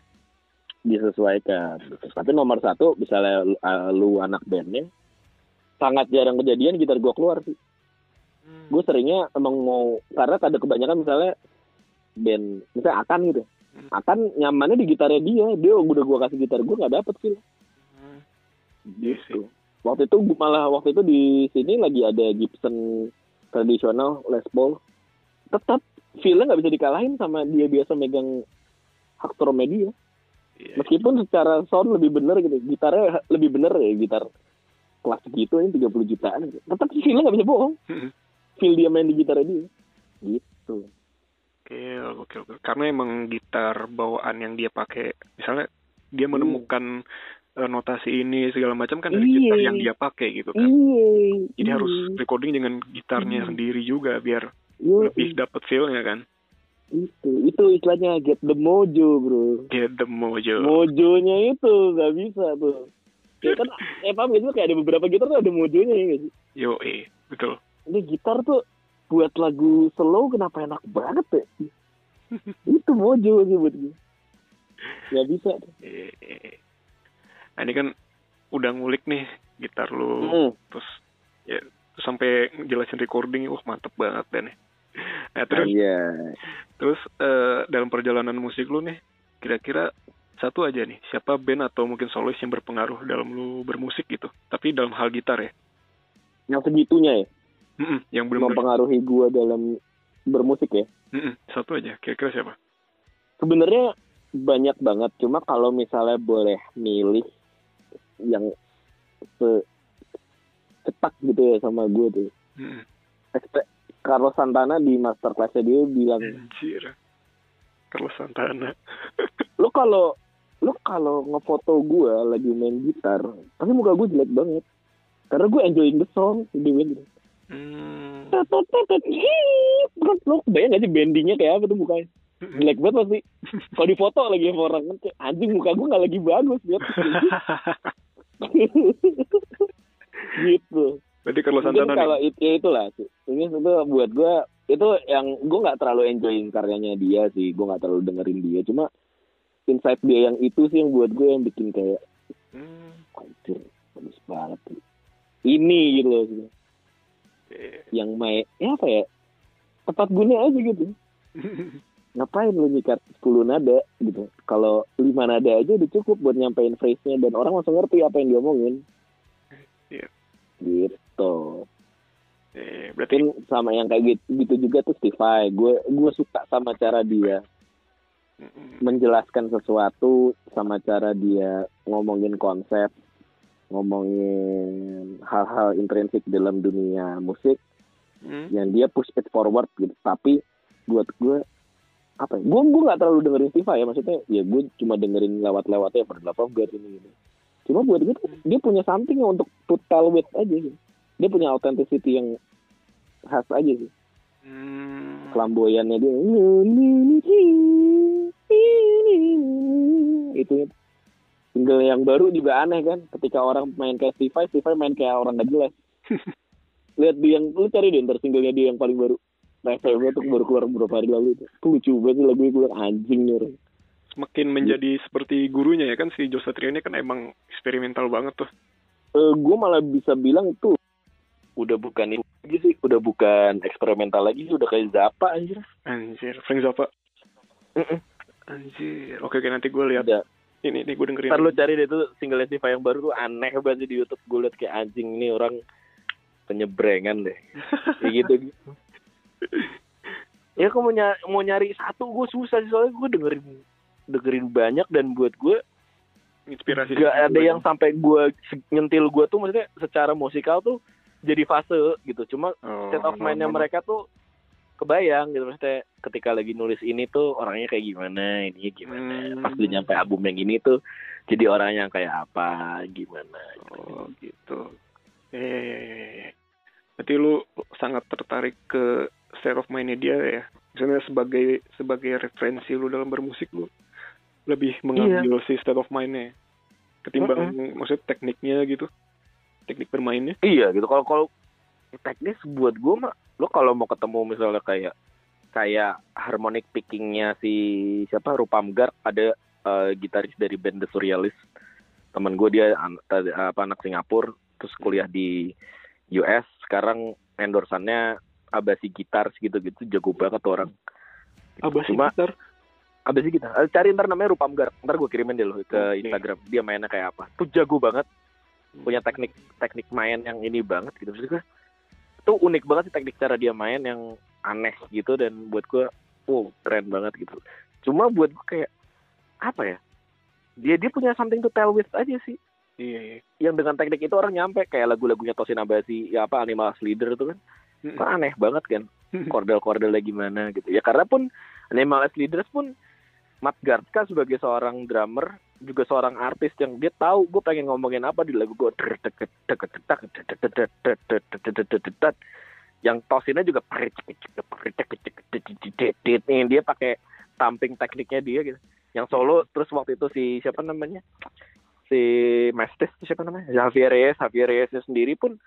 Disesuaikan. Gitu. Tapi nomor satu misalnya lu, uh, lu anak bandnya sangat jarang kejadian gitar gue keluar sih. Hmm. Gue seringnya emang mau karena ada kebanyakan misalnya band misalnya akan gitu. Hmm. Akan nyamannya di gitarnya dia, dia udah gue kasih gitar gue nggak dapet feel. Hmm. Iya gitu. Waktu itu gua- malah waktu itu di sini lagi ada Gibson tradisional Les Paul. Tetap feel-nya nggak bisa dikalahin sama dia biasa megang Hector Media. Iya. Meskipun secara sound lebih bener gitu, gitarnya lebih bener ya gitar kelas gitu ini 30 jutaan. Tetap feel-nya nggak bisa bohong. Hmm. Feel dia main di gitarnya dia. Gitu. Oke, oke, oke. Karena emang gitar bawaan yang dia pakai, misalnya dia menemukan eh, notasi ini segala macam kan dari Iya. gitar yang dia pakai gitu kan. Iya. Jadi iya. harus recording dengan gitarnya Hmm. sendiri juga biar Iya, lebih dapet feel-nya kan. Itu itu istilahnya get the mojo bro. Get the mojo. mojonya itu nggak bisa tuh ya kan eh paham gitu kayak ada beberapa gitar tuh ada mojonya ya nggak sih Yo, eh, betul. ini gitar tuh buat lagu slow kenapa enak banget ya itu mojo sih buat gue nggak bisa Eh, eh. Nah, ini kan udah ngulik nih gitar lu, Hmm. terus ya sampai jelasin recording, wah mantep banget dan nih. Nah, terus iya. Terus eh, dalam perjalanan musik lu nih, kira-kira satu aja nih, siapa band atau mungkin solois yang berpengaruh dalam lu bermusik gitu? Tapi dalam hal gitar ya, yang segitunya ya? Mm-mm, yang belum mempengaruhi gue dalam bermusik ya? Satu aja, kira-kira siapa? sebenarnya banyak banget. Cuma kalau misalnya boleh milih yang se cetak gitu ya sama gue tuh. Mm-mm. Expe- Carlos Santana di masterclassnya dia bilang Anjir, Carlos Santana. lu kalau lu kalau ngefoto gue lagi main gitar tapi muka gue jelek banget. Karena gue enjoying the song dia bilang gitu. Hmm. Lu bayang gak sih bendingnya kayak apa tuh mukanya? Jelek banget pasti. Kalau di foto lagi sama orang kan kayak, anjing muka gue nggak lagi bagus lihat gitu Berarti Carlos Santana kalau nih. itu ya itulah sih ini itu buat gue itu yang gue nggak terlalu enjoying karyanya dia sih gue nggak terlalu dengerin dia cuma insight dia yang itu sih yang buat gue yang bikin kayak Hmm. anjir bagus banget sih. ini gitu loh Eh. yang main ya apa ya tepat guna aja gitu ngapain lu nyikat 10 nada gitu kalau 5 nada aja udah cukup buat nyampein phrase-nya dan orang langsung ngerti apa yang diomongin Iya. Gitu Eh, berarti mungkin sama yang kayak gitu, gitu juga tuh Steve Vai gue gue suka sama cara dia menjelaskan sesuatu sama cara dia ngomongin konsep ngomongin hal-hal intrinsik dalam dunia musik Hmm. yang dia push it forward gitu. Tapi buat gue apa ya gue gue nggak terlalu dengerin Steve Vai ya. Maksudnya ya gue cuma dengerin lewat-lewatnya of God ini gitu. Cuma buat gue tuh, dia punya something untuk to tell with aja gitu dia punya authenticity yang khas aja sih. Hmm. flamboyannya dia itu single yang baru juga aneh kan ketika orang main kayak Steve Vai Steve Vai main kayak orang gak jelas. Lihat dia yang lu cari deh ntar singlenya dia yang paling baru. Reframe tuh baru keluar beberapa hari lalu itu. Lucu banget sih lagunya gue anjing nih orang. Semakin menjadi seperti gurunya ya kan si Joe Satria ini kan emang eksperimental banget tuh. Eh, gue malah bisa bilang itu udah bukan itu lagi sih udah bukan eksperimental lagi sih udah kayak Zappa anjir Anjir, Frank Zappa. Anjir. Oke, oke nanti gue lihat. Udah. Ini nih gue dengerin. Ntar lu cari deh tuh single Siva yang baru tuh aneh banget sih di YouTube gue liat kayak anjing ini orang penyebrengan deh kayak gitu gitu ya aku mau nyari, mau nyari satu gue susah sih soalnya gue dengerin dengerin banyak dan buat gue Inspirasi. gak ada yang sampai gue nyentil gue tuh maksudnya secara musikal tuh jadi fase gitu. Cuma oh, state of mindnya no, no, no. mereka tuh kebayang gitu. Maksudnya ketika lagi nulis ini tuh orangnya kayak gimana ini gimana. Hmm. pas udah nyampe album yang ini tuh jadi orang yang kayak apa gimana Oh gitu. Eh, berarti lu sangat tertarik ke state of mind dia ya. Misalnya sebagai sebagai referensi lu dalam bermusik lu lebih mengambil si state of mind-nya ketimbang maksudnya tekniknya gitu, teknik bermainnya. iya gitu. Kalau kalau teknis buat gue mah lo kalau mau ketemu misalnya kayak kayak harmonic pickingnya si siapa Rupamgar ada eh, gitaris dari band The Surrealist. Teman gue dia an- tadi- apa anak Singapura terus kuliah di US sekarang endorsannya Abasi Gitar gitu gitu jago banget tuh orang. Cuma- gitar. Abasi Gitar Eh, cari ntar namanya Rupamgar ntar gue kirimin deh lo ke. Instagram. Dia mainnya kayak apa. Tuh jago banget punya teknik teknik main yang ini banget gitu. Maksud gue tuh unik banget sih teknik cara dia main yang aneh gitu dan buat gue wow keren banget gitu. Cuma buat gue kayak apa ya dia dia punya something to tell with aja sih. Iya, iya. yang dengan teknik itu orang nyampe kayak lagu-lagunya Tosin Abasi ya apa Animal Leader itu kan. Kan aneh banget kan kordel-kordelnya gimana gitu. Ya karena pun Animal Leaders pun Matt Garska sebagai seorang drummer juga seorang artis yang dia tahu gue pengen ngomongin apa di lagu gue yang tosinnya juga dia pakai tamping tekniknya dia gitu yang solo terus waktu itu si siapa namanya si Mestis siapa namanya Javier Reyes Javier Reyesnya sendiri pun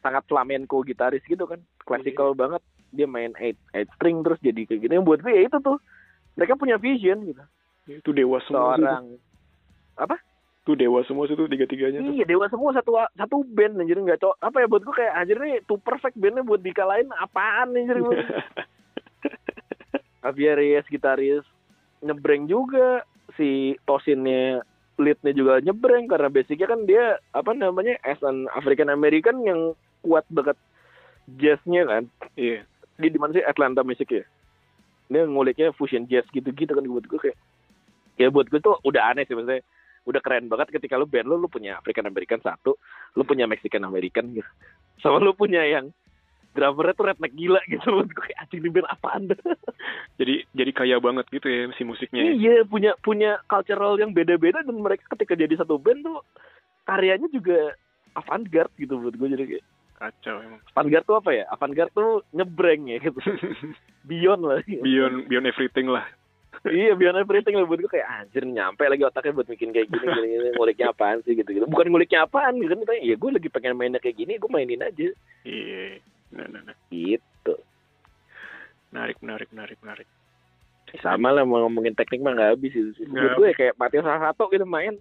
sangat flamenco gitaris gitu kan classical banget dia main eight, eight string terus jadi kayak gini yang buat gue ya itu tuh mereka punya vision gitu Itu dewa semua. sih. Seorang Itu dewa semua sih tuh tiga-tiganya tuh. iya dewa semua satu satu band anjir nggak cocok apa ya buat gue kayak anjir nih tuh perfect bandnya buat dikalahin apaan anjir gue Javier Reyes gitaris nyebreng juga. Si Tosinnya leadnya juga nyebreng karena basicnya kan dia apa namanya as an African American yang kuat banget jazznya kan. Iya. di di mana sih? Atlanta Music ya? Dia nguliknya fusion jazz gitu-gitu kan buat gue kayak. Ya buat gue tuh udah aneh sih maksudnya udah keren banget ketika lu band lu lu punya African American satu lu punya Mexican American gitu sama lu punya yang drummernya tuh redneck gila gitu buat gue kayak anjing di band apaan dah Jadi jadi kaya banget gitu ya si musiknya. ya. iya punya punya cultural yang beda-beda dan mereka ketika jadi satu band tuh karyanya juga avant-garde gitu buat gue jadi kayak Kacau emang. avant-garde tuh apa ya avant-garde tuh nyebreng ya gitu beyond lah beyond beyond everything lah. Iya beyond everything lah. Buat gue kayak anjir nyampe lagi otaknya buat bikin kayak gini gini, gini nguliknya apaan sih? Gitu gitu bukan nguliknya apaan gitu. Kan ya gue lagi pengen mainnya kayak gini gue mainin aja. Iya. Nah, nah, nah. gitu. Menarik, menarik, menarik, menarik. sama lah mau ngomongin teknik mah nggak habis itu Nggak buat gue ya kayak Matius satu gitu main.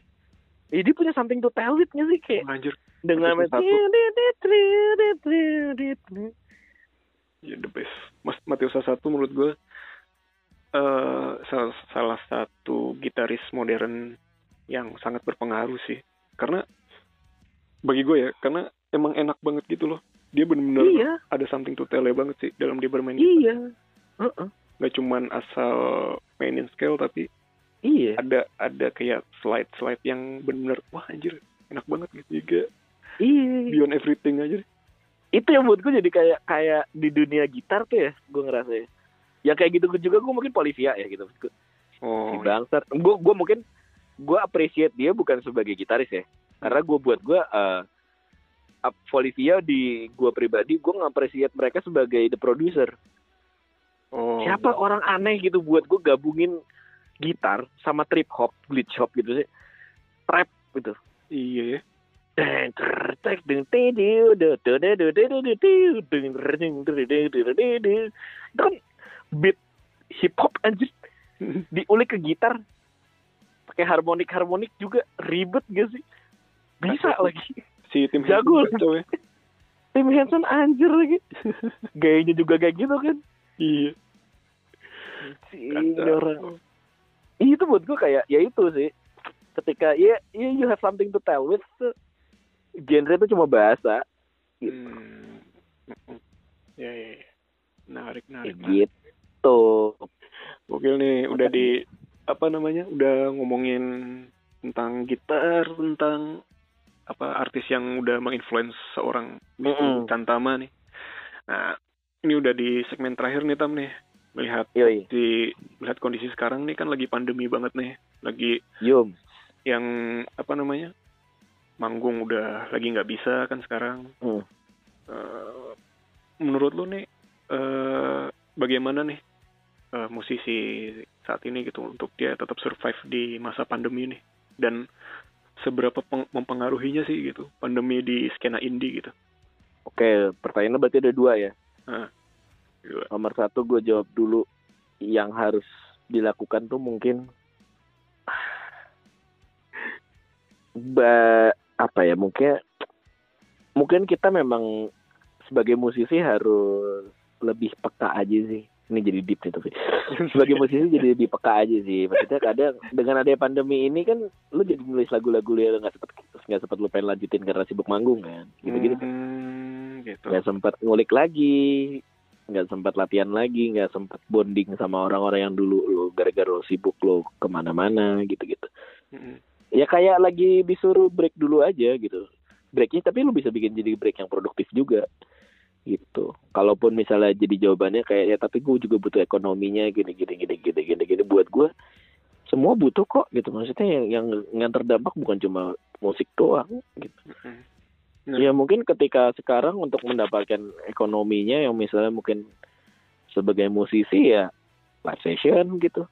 Eh, dia punya something to tell it sih kayak? Anjir. dengan Matius Ya, the best. Mas Matius satu menurut gue eh salah, salah satu gitaris modern yang sangat berpengaruh sih. Karena bagi gue ya, karena emang enak banget gitu loh. Dia benar-benar iya ada something to tell ya banget sih dalam dia bermain. iya Heeh. Gak cuman asal mainin scale tapi iya ada ada kayak slide slide yang bener wah anjir enak banget gitu juga iya beyond everything aja itu yang buat gue jadi kayak kayak di dunia gitar tuh ya gue ngerasa ya ya kayak gitu juga gue mungkin Polivia ya gitu si oh bangsat gue gue mungkin gue appreciate dia bukan sebagai gitaris ya karena gue buat gue uh, Polivia di gue pribadi gue nge-appreciate mereka sebagai the producer oh siapa orang aneh gitu buat gue gabungin gitar sama trip hop glitch hop gitu sih trap gitu iya ya tek beat hip hop anjir diulik ke gitar pakai harmonik harmonik juga ribet gak sih bisa Asli. lagi si tim Jago. Hanson coy. Tim Hanson anjir lagi gayanya juga kayak gitu kan iya si orang Iya, itu buat gue kayak ya itu sih ketika ya ya you have something to tell with genre itu cuma bahasa Hmm. Ya, ya, ya. Menarik, menarik. kayak menarik. Gitu Gokil nih, udah di apa namanya? Udah ngomongin tentang gitar, tentang apa artis yang udah menginfluence seorang Mm-mm. Cantama nih. Nah, ini udah di segmen terakhir nih Tam nih. Melihat yoi di melihat kondisi sekarang nih kan lagi pandemi banget nih. Lagi yum yang apa namanya? Manggung udah lagi nggak bisa kan sekarang. Hmm. Eh, menurut lu nih eh bagaimana nih eh, musisi saat ini gitu untuk dia tetap survive di masa pandemi ini dan seberapa peng- mempengaruhinya sih gitu pandemi di skena indie gitu. oke pertanyaannya berarti ada dua ya Nah, gitu. nomor satu gue jawab dulu yang harus dilakukan tuh mungkin ba apa ya mungkin mungkin kita memang sebagai musisi harus lebih peka aja sih. Ini jadi deep nih tapi sebagai musisi jadi lebih peka aja sih. Maksudnya kadang dengan adanya pandemi ini kan lu jadi nulis lagu-lagu lu yang nggak sempet nggak sempet lu pengen lanjutin karena sibuk manggung kan? Gitu gitu Hmm, gitu. nggak sempat ngulik lagi nggak sempat latihan lagi nggak sempat bonding sama orang-orang yang dulu lo gara-gara lo sibuk lo ke mana-mana gitu-gitu. Mm-mm. ya kayak lagi disuruh break dulu aja gitu. Breaknya tapi lu bisa bikin jadi break yang produktif juga gitu kalaupun misalnya jadi jawabannya kayak ya tapi gue juga butuh ekonominya gini gini gini gini gini gini buat gue semua butuh kok gitu maksudnya yang yang yang terdampak bukan cuma musik doang gitu. Nah. Ya mungkin ketika sekarang untuk mendapatkan ekonominya yang misalnya mungkin sebagai musisi ya live session gitu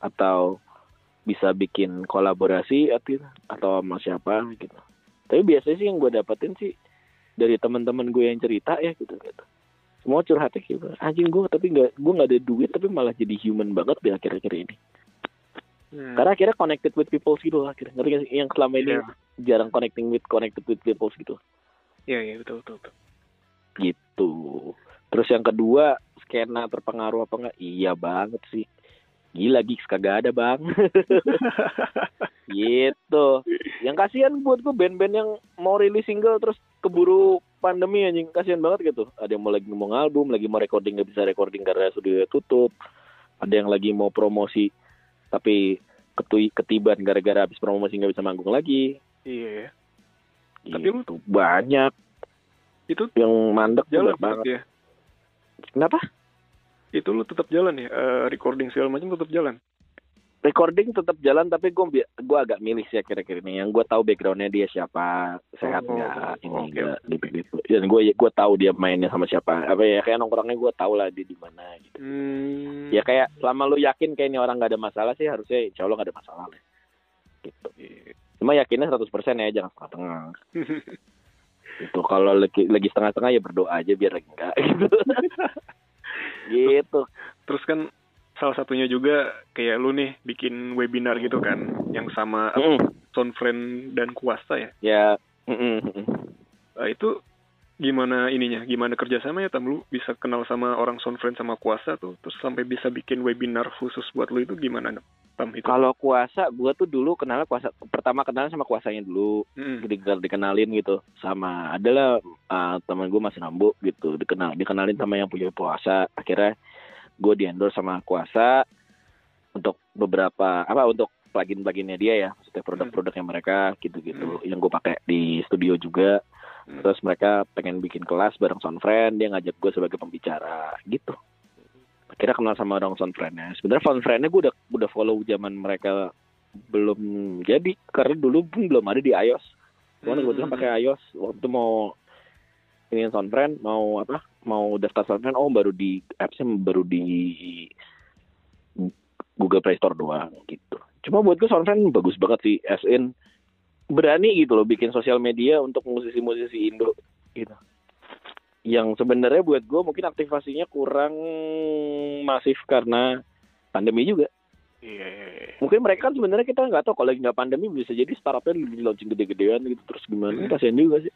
atau bisa bikin kolaborasi atau atau sama siapa gitu. Tapi biasanya sih yang gue dapetin sih dari teman-teman gue yang cerita ya gitu gitu. Semua curhatnya gitu. Anjing gue tapi nggak gue nggak ada duit tapi malah jadi human banget di akhir-akhir ini. Hmm. Karena akhirnya connected with people gitu loh akhirnya. Ngerti? Yang selama ini Iya. jarang connecting with connected with people gitu. Iya, iya betul betul. betul. gitu. Terus yang kedua, skena terpengaruh apa enggak? Iya banget sih. Gila gigs kagak ada bang. gitu. Yang kasihan buat gue band-band yang mau rilis single terus keburu pandemi anjing kasihan banget gitu. Ada yang mau lagi mau album, lagi mau recording nggak bisa recording karena studio tutup. Ada yang lagi mau promosi tapi ketui ketiban gara-gara habis promosi nggak bisa manggung lagi. Iya ya. Gitu. Tapi lu- banyak Itu yang mandek tuh jalan banget. ya. Kenapa? Itu lu tetap jalan ya. Eh, recording segala macam tetap jalan. Recording tetap jalan tapi gue gue agak milih sih akhir-akhir ini. Yang gue tahu backgroundnya dia siapa sehat Oh, nggak ini oke, nggak gitu gitu. Dan gue gue tahu dia mainnya sama siapa. Apa ya kayak nongkrongnya gue tahu lah dia di mana gitu. Hmm. ya kayak selama lu yakin kayak ini orang nggak ada masalah sih harusnya insya Allah nggak ada masalah lah. Gitu. Cuma yakinnya 100% ya jangan setengah-setengah itu kalau lagi lagi setengah-setengah ya berdoa aja biar lagi enggak gitu. Gitu. Terus kan salah satunya juga kayak lu nih bikin webinar gitu kan yang sama Mm-mm. Soundfriend dan Kuasa ya. ya mm-mm, mm-mm. Eh, itu gimana ininya? Gimana kerjasamanya Tam lu bisa kenal sama orang Soundfriend sama Kuasa tuh terus sampai bisa bikin webinar khusus buat lu itu gimana Tam itu? Kalau kuasa, gue tuh dulu kenal kuasa pertama kenal sama kuasanya dulu, Mm. di, dikenalin gitu sama adalah uh, teman gue masih nambuk gitu, dikenal dikenalin sama yang punya kuasa. Akhirnya gue di endorse sama kuasa untuk beberapa apa untuk plugin pluginnya dia ya, maksudnya produk-produknya mereka gitu-gitu, yang gue pakai di studio juga. Hmm. Terus mereka pengen bikin kelas bareng Soundfriend, dia ngajak gue sebagai pembicara gitu. Akhirnya kenal sama orang Soundfriendnya. Sebenarnya Soundfriendnya gue udah udah follow zaman mereka belum jadi karena dulu pun belum ada di iOS. Cuman gue bilang pakai iOS waktu mau ini Soundfriend mau apa mau daftar Soundfriend oh baru di appsnya baru di Google Play Store doang gitu. Cuma buat gue Soundfriend bagus banget sih as in berani gitu loh bikin sosial media untuk musisi-musisi Indo gitu. Yang sebenarnya buat gue mungkin aktivasinya kurang masif karena pandemi juga. Iya, iya, iya. Mungkin mereka kan sebenarnya kita nggak tahu kalau lagi nggak pandemi bisa jadi startupnya di launching gede-gedean gitu terus gimana? Hmm. Kasian juga sih.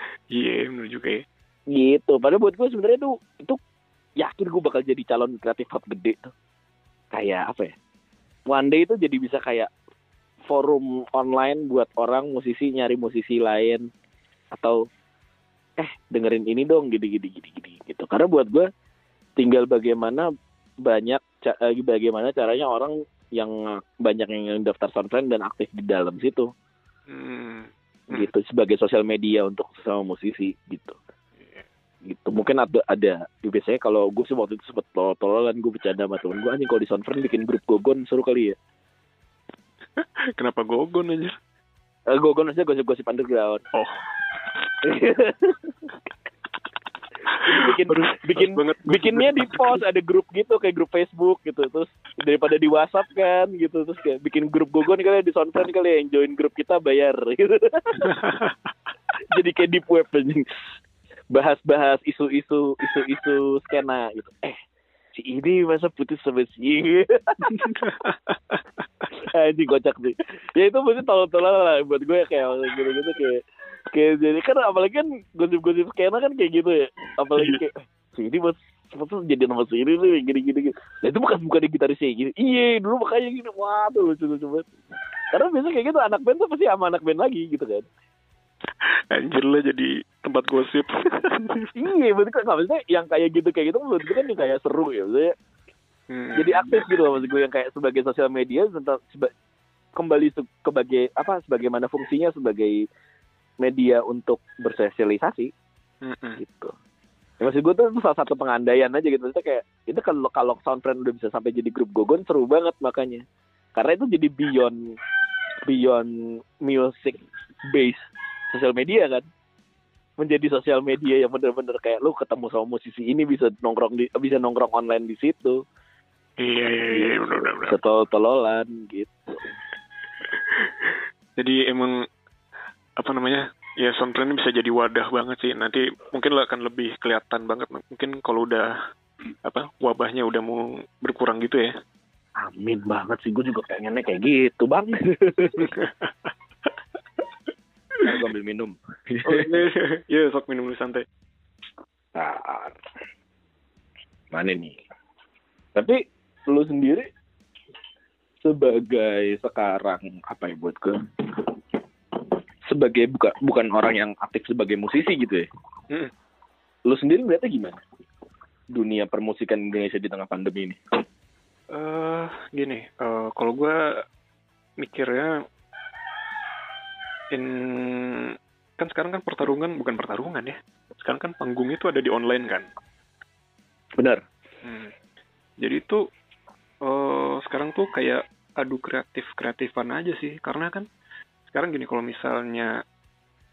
Iya, bener juga ya. Gitu. Padahal buat gue sebenarnya tuh itu yakin gue bakal jadi calon kreatif hub gede tuh. Kayak apa ya? One day itu jadi bisa kayak forum online buat orang musisi nyari musisi lain atau eh dengerin ini dong gini gini gini gini gitu. Karena buat gue tinggal bagaimana banyak eh, bagaimana caranya orang yang banyak yang daftar soundtrack dan aktif di dalam situ Hmm. Hmm. gitu. Sebagai sosial media untuk sama musisi gitu. Gitu. Mungkin ada ada. Biasanya kalau gue sih waktu itu sempet tolol-tololan gue bercanda sama temen gue anjing kalau di Soundfriend bikin grup gogon seru kali ya. Kenapa gogon aja? Eh, gogon maksudnya gosip-gosip underground. Oh, Jadi bikin bikin banget. bikinnya di post ada grup gitu kayak grup Facebook gitu. Terus daripada di WhatsApp kan gitu. Terus kayak bikin grup gogon kali ya, di Soundfriend kali ya, yang join grup kita bayar. Gitu. Jadi kayak deep web anjing. Bahas-bahas isu-isu isu-isu skena gitu. Eh si ini masa putus sama si ini kocak sih. Ya itu mesti tolong-tolong lah buat gue kayak gitu-gitu kayak kayak jadi kan apalagi kan gosip-gosip skena kan kayak gitu ya apalagi kayak si ini mas sepatu jadi nama si ini nih gini-gini gitu. Nah itu bukan bukan di gitarisnya gitu. Iya dulu makanya gini. Wah tuh lucu lucu banget. Karena biasanya kayak gitu anak band tuh pasti sama anak band lagi gitu kan. Anjir lah jadi tempat gosip. iya betul kan maksudnya yang kayak gitu kayak gitu menurut gue kan yang kayak seru ya maksudnya Hmm. jadi aktif gitu loh maksud gue yang kayak sebagai sosial media tentang seba- kembali se- sebagai apa sebagaimana fungsinya sebagai media untuk bersosialisasi Mm-mm. gitu. Ya, maksud gue tuh itu salah satu pengandaian aja gitu. Maksudnya kayak itu kalau kalau Soundfriend udah bisa sampai jadi grup gogon seru banget makanya. Karena itu jadi beyond beyond music based sosial media kan. Menjadi sosial media yang bener-bener kayak lu ketemu sama musisi ini bisa nongkrong di bisa nongkrong online di situ. Iya iya iya benar benar. benar. Setol-tololan gitu. Jadi emang apa namanya? Ya Soundtrend bisa jadi wadah banget sih. Nanti mungkin lo akan lebih kelihatan banget. Mungkin kalau udah apa wabahnya udah mau berkurang gitu ya. Amin banget sih gue juga pengennya kayak gitu, Bang. Gua ambil minum. Oh, iya, iya, sok minum dulu santai. Bentar. Mana nih? Tapi lu sendiri sebagai sekarang apa ya buat gue? Sebagai bukan bukan orang yang aktif sebagai musisi gitu ya. Mm. Lu sendiri berarti gimana? Dunia permusikan Indonesia di tengah pandemi ini. eh gini, eh, kalau gue mikirnya in kan sekarang kan pertarungan bukan pertarungan ya. Sekarang kan panggung itu ada di online kan. Benar. Hmm. Jadi itu eh sekarang tuh kayak adu kreatif kreatifan aja sih, karena kan sekarang gini kalau misalnya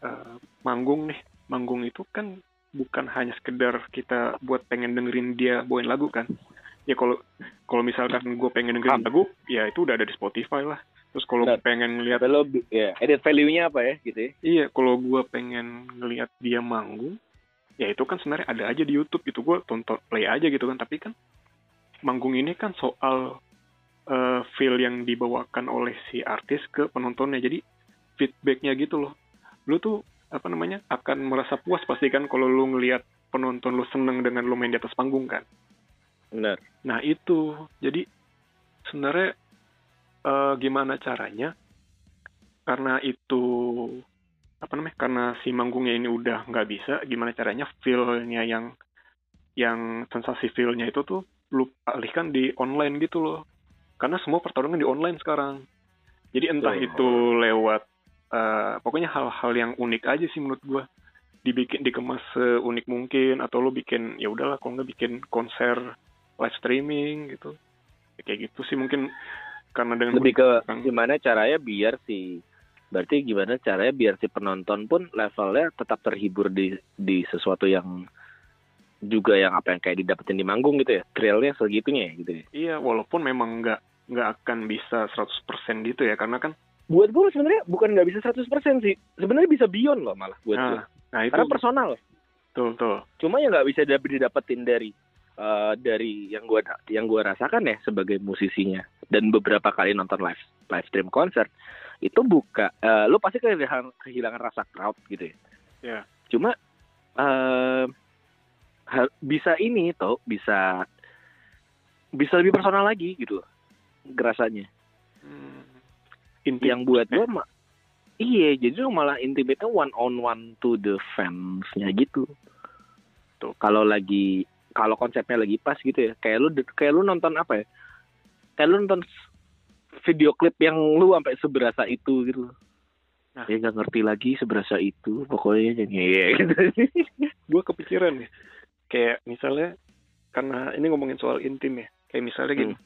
eh, manggung nih, manggung itu kan bukan hanya sekedar kita buat pengen dengerin dia bawain lagu kan. Ya kalau kalau misalkan gue pengen dengerin lagu, ya itu udah ada di Spotify lah. Terus kalau pengen ngeliat Tapi lo ya edit value-nya apa ya gitu ya? Iya, kalau gue pengen ngelihat dia manggung, ya itu kan sebenarnya ada aja di YouTube. Itu gue tonton play aja gitu kan. Tapi kan manggung ini kan soal eh, feel yang dibawakan oleh si artis ke penontonnya. Jadi feedbacknya gitu loh. Lu tuh apa namanya akan merasa puas pasti kan kalau lu ngelihat penonton lu seneng dengan lu main di atas panggung kan. Benar. Nah itu, jadi sebenarnya eh, gimana caranya? Karena itu apa namanya? Karena si manggungnya ini udah nggak bisa, gimana caranya feel-nya yang yang sensasi feel-nya itu tuh lu alihkan di online gitu loh. Karena semua pertarungan di online sekarang. Jadi entah Betul. itu lewat eh, pokoknya hal-hal yang unik aja sih menurut gua. Dibikin dikemas seunik mungkin atau lo bikin ya udahlah kalau nggak bikin konser live streaming gitu. Ya, kayak gitu sih mungkin karena dengan lebih ke Bang. gimana caranya biar si berarti gimana caranya biar si penonton pun levelnya tetap terhibur di di sesuatu yang juga yang apa yang kayak didapetin di manggung gitu ya? Thrillnya segitunya ya gitu ya? Iya walaupun memang nggak nggak akan bisa 100% gitu ya. Karena kan buat gue sebenarnya bukan nggak bisa 100% sih. Sebenarnya bisa beyond loh malah buat gue nah, nah itu. Karena personal. Betul betul. Cuma yang nggak bisa dap- didapetin dari eh, dari yang gua yang gua rasakan ya sebagai musisinya. Dan beberapa kali nonton live live stream konser itu buka eh, lu pasti kehilangan kehilangan rasa crowd gitu ya. Ya. cuma eh hal- bisa ini tuh bisa bisa lebih personal lagi gitu loh gerasanya Hmm. Inti yang buat gua ma- iya jadi malah intimate one on one to the fansnya gitu Tuh. kalau lagi kalau konsepnya lagi pas gitu ya kayak lu kayak lu nonton apa ya kayak lu nonton video klip yang lu sampai seberasa itu gitu Nah. ya nggak ngerti lagi seberasa itu pokoknya jadi ya gitu gue kepikiran nih kayak misalnya karena ini ngomongin soal intim ya kayak misalnya gini Hmm.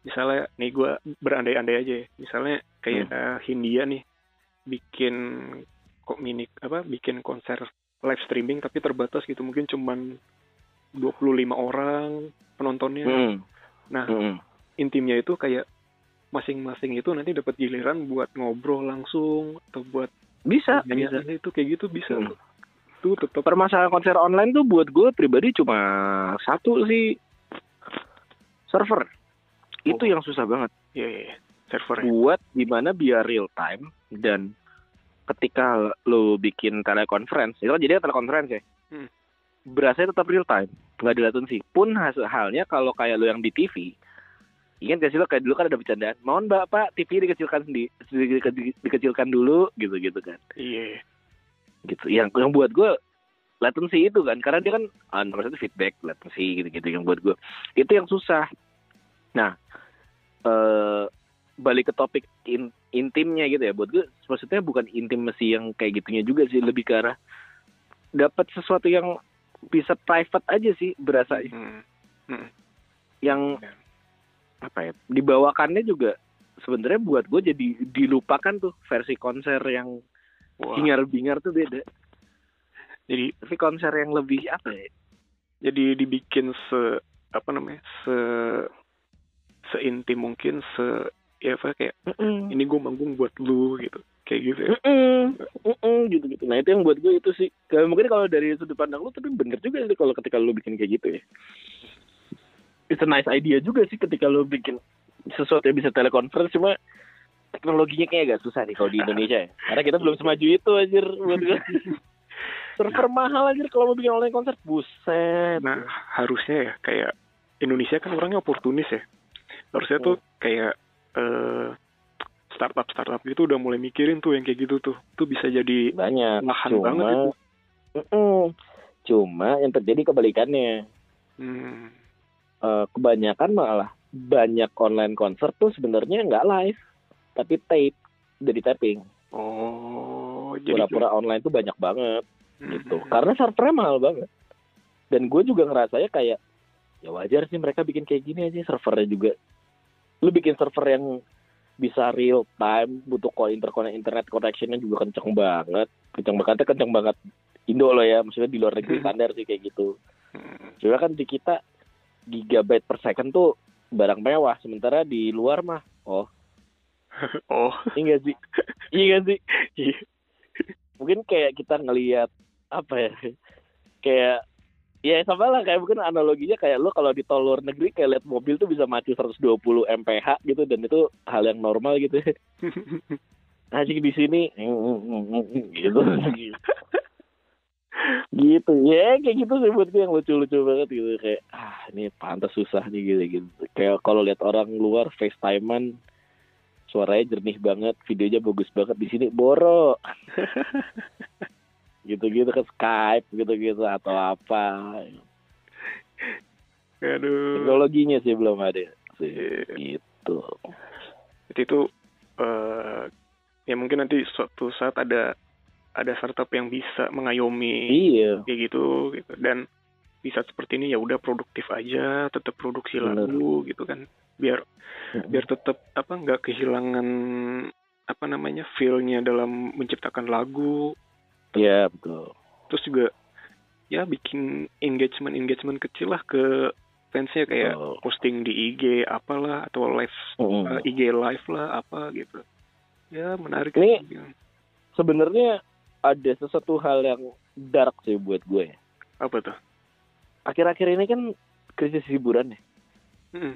Misalnya nih gue berandai-andai aja ya misalnya kayak Hmm. eh, Hindia nih bikin kok mini apa bikin konser live streaming tapi terbatas gitu mungkin cuman 25 orang penontonnya Hmm. nah Hmm. intimnya itu kayak masing-masing itu nanti dapat giliran buat ngobrol langsung atau buat bisa bisa itu kayak gitu bisa Hmm. tuh. tuh tetap permasalahan konser online tuh buat gue pribadi cuma satu sih server itu Oh. yang susah banget. Ya ya, ya. servernya. Buat gimana biar real time dan ketika lo bikin telekonferensi itu kan jadi telekonferensi ya. Hmm. berasanya tetap real time nggak ada latency pun hasil halnya kalau kayak lo yang di TV ingat gak sih lo kayak dulu kan ada bercandaan mohon bapak TV dikecilkan di, di- di- dikecilkan dulu gitu gitu kan. Iya gitu. Yang yang buat gue latency itu kan. Karena dia kan ah, nomor satu feedback latency gitu gitu yang buat gue itu yang susah nah eh balik ke topik in- intimnya gitu ya buat gue maksudnya bukan intimasi yang kayak gitunya juga sih lebih ke arah dapat sesuatu yang bisa private aja sih berasa Hmm. yang Ya. apa ya dibawakannya juga sebenarnya buat gue jadi dilupakan tuh versi konser yang Wah, bingar-bingar tuh beda jadi tapi konser yang lebih apa ya jadi dibikin se apa namanya se seintim mungkin se ya apa kayak Mm-mm. ini gue manggung buat lu gitu. Kayak gitu ya. Mm-mm, gitu gitu nah itu yang buat gue itu sih. Kayak mungkin kalau dari sudut pandang lu tapi bener juga sih kalau ketika lu bikin kayak gitu ya. It's a nice idea juga sih ketika lu bikin sesuatu yang bisa telekonferensi cuma teknologinya kayak agak susah nih kalau di Indonesia ya. Karena kita belum semaju itu anjir buat gue server mahal anjir kalau mau bikin online konser buset. Nah harusnya ya kayak Indonesia kan orangnya oportunis ya harusnya tuh kayak eh startup startup gitu udah mulai mikirin tuh yang kayak gitu tuh. Tuh bisa jadi banyak. lahan cuma banget itu. Mm-mm. cuma yang terjadi kebalikannya. Hmm. Eh, kebanyakan malah banyak online konser tuh sebenarnya nggak live tapi tape dari tapping. Oh jadi pura-pura online tuh banyak banget Hmm. gitu karena servernya mahal banget. Dan gue juga ngerasanya kayak ya wajar sih mereka bikin kayak gini aja servernya juga lu bikin server yang bisa real time butuh call interconnect internet connectionnya juga kenceng banget kenceng banget kenceng banget Indo loh ya maksudnya di luar negeri Hmm. standar sih kayak gitu Hmm. Cuma kan di kita gigabyte per second tuh barang mewah, sementara di luar mah, oh, oh iya sih? Iya sih? iya Mungkin kayak kita ngelihat apa ya? Kayak ya sama lah. Kayak mungkin analoginya kayak lo kalau di tol luar negeri kayak lihat mobil tuh bisa maju 120 mph gitu dan itu hal yang normal gitu. Anjing di sini. Gitu. gitu. Ya kayak gitu sih buat yang lucu-lucu banget gitu. Kayak ah ini pantas susah nih gitu gitu. Kayak kalau lihat orang luar FaceTimean suaranya jernih banget videonya bagus banget. Di sini boro gitu-gitu kan Skype gitu-gitu atau apa. Aduh. Teknologinya sih belum ada sih Iya. gitu. Jadi itu eh ya mungkin nanti suatu saat ada ada startup yang bisa mengayomi iya. kayak gitu gitu. Dan bisa seperti ini ya udah produktif aja tetap produksi Bener. lagu gitu kan. Biar biar tetap apa nggak kehilangan apa namanya feel-nya dalam menciptakan lagu Iya betul terus juga ya bikin engagement engagement kecil lah ke fansnya kayak Betul. posting di IG apalah atau live Mm-mm. eh, IG live lah apa gitu ya menarik Ini- sebenarnya ada sesuatu hal yang dark sih buat gue apa tuh Akhir-akhir ini kan krisis hiburan ya. Mm-mm.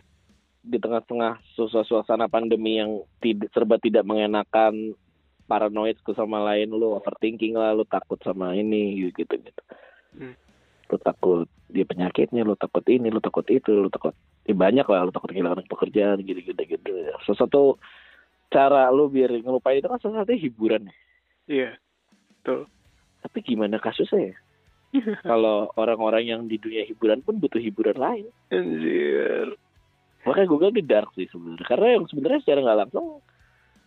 Di tengah-tengah suasana suasana pandemi yang tidak serba tidak mengenakan, paranoid ke sama lain, lu overthinking lah, lu takut sama ini gitu gitu. Hmm. Lu takut dia penyakitnya, lu takut ini, lu takut itu, lu takut ya banyak lah, lu takut kehilangan pekerjaan gitu gitu gitu. Sesuatu cara lu biar ngelupain itu kan satunya hiburan ya. iya betul Tapi gimana kasusnya ya? Kalau orang-orang yang di dunia hiburan pun butuh hiburan lain. anjir Makanya gue bilang di dark sih sebenarnya. Karena yang sebenarnya secara nggak langsung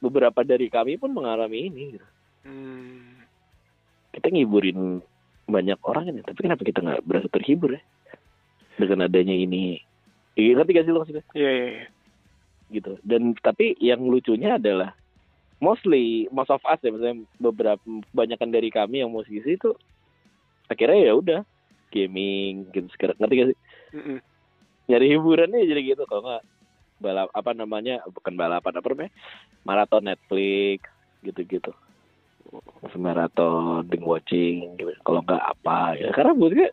beberapa dari kami pun mengalami ini. Gitu. hmm. Kita ngiburin banyak orang ini, tapi kenapa kita nggak berasa terhibur ya? Dengan adanya ini. Iya, ngerti gak sih lo maksudnya? iya iya iya. Gitu. Dan tapi yang lucunya adalah mostly most of us ya, misalnya beberapa kebanyakan dari kami yang musisi itu akhirnya ya udah gaming gitu sekarang ngerti gak sih? Mm-mm. nyari hiburannya jadi gitu kalau nggak balap apa namanya bukan balapan apa namanya maraton Netflix gitu-gitu. Maraton binge watching gitu kalau nggak apa ya. Karena gue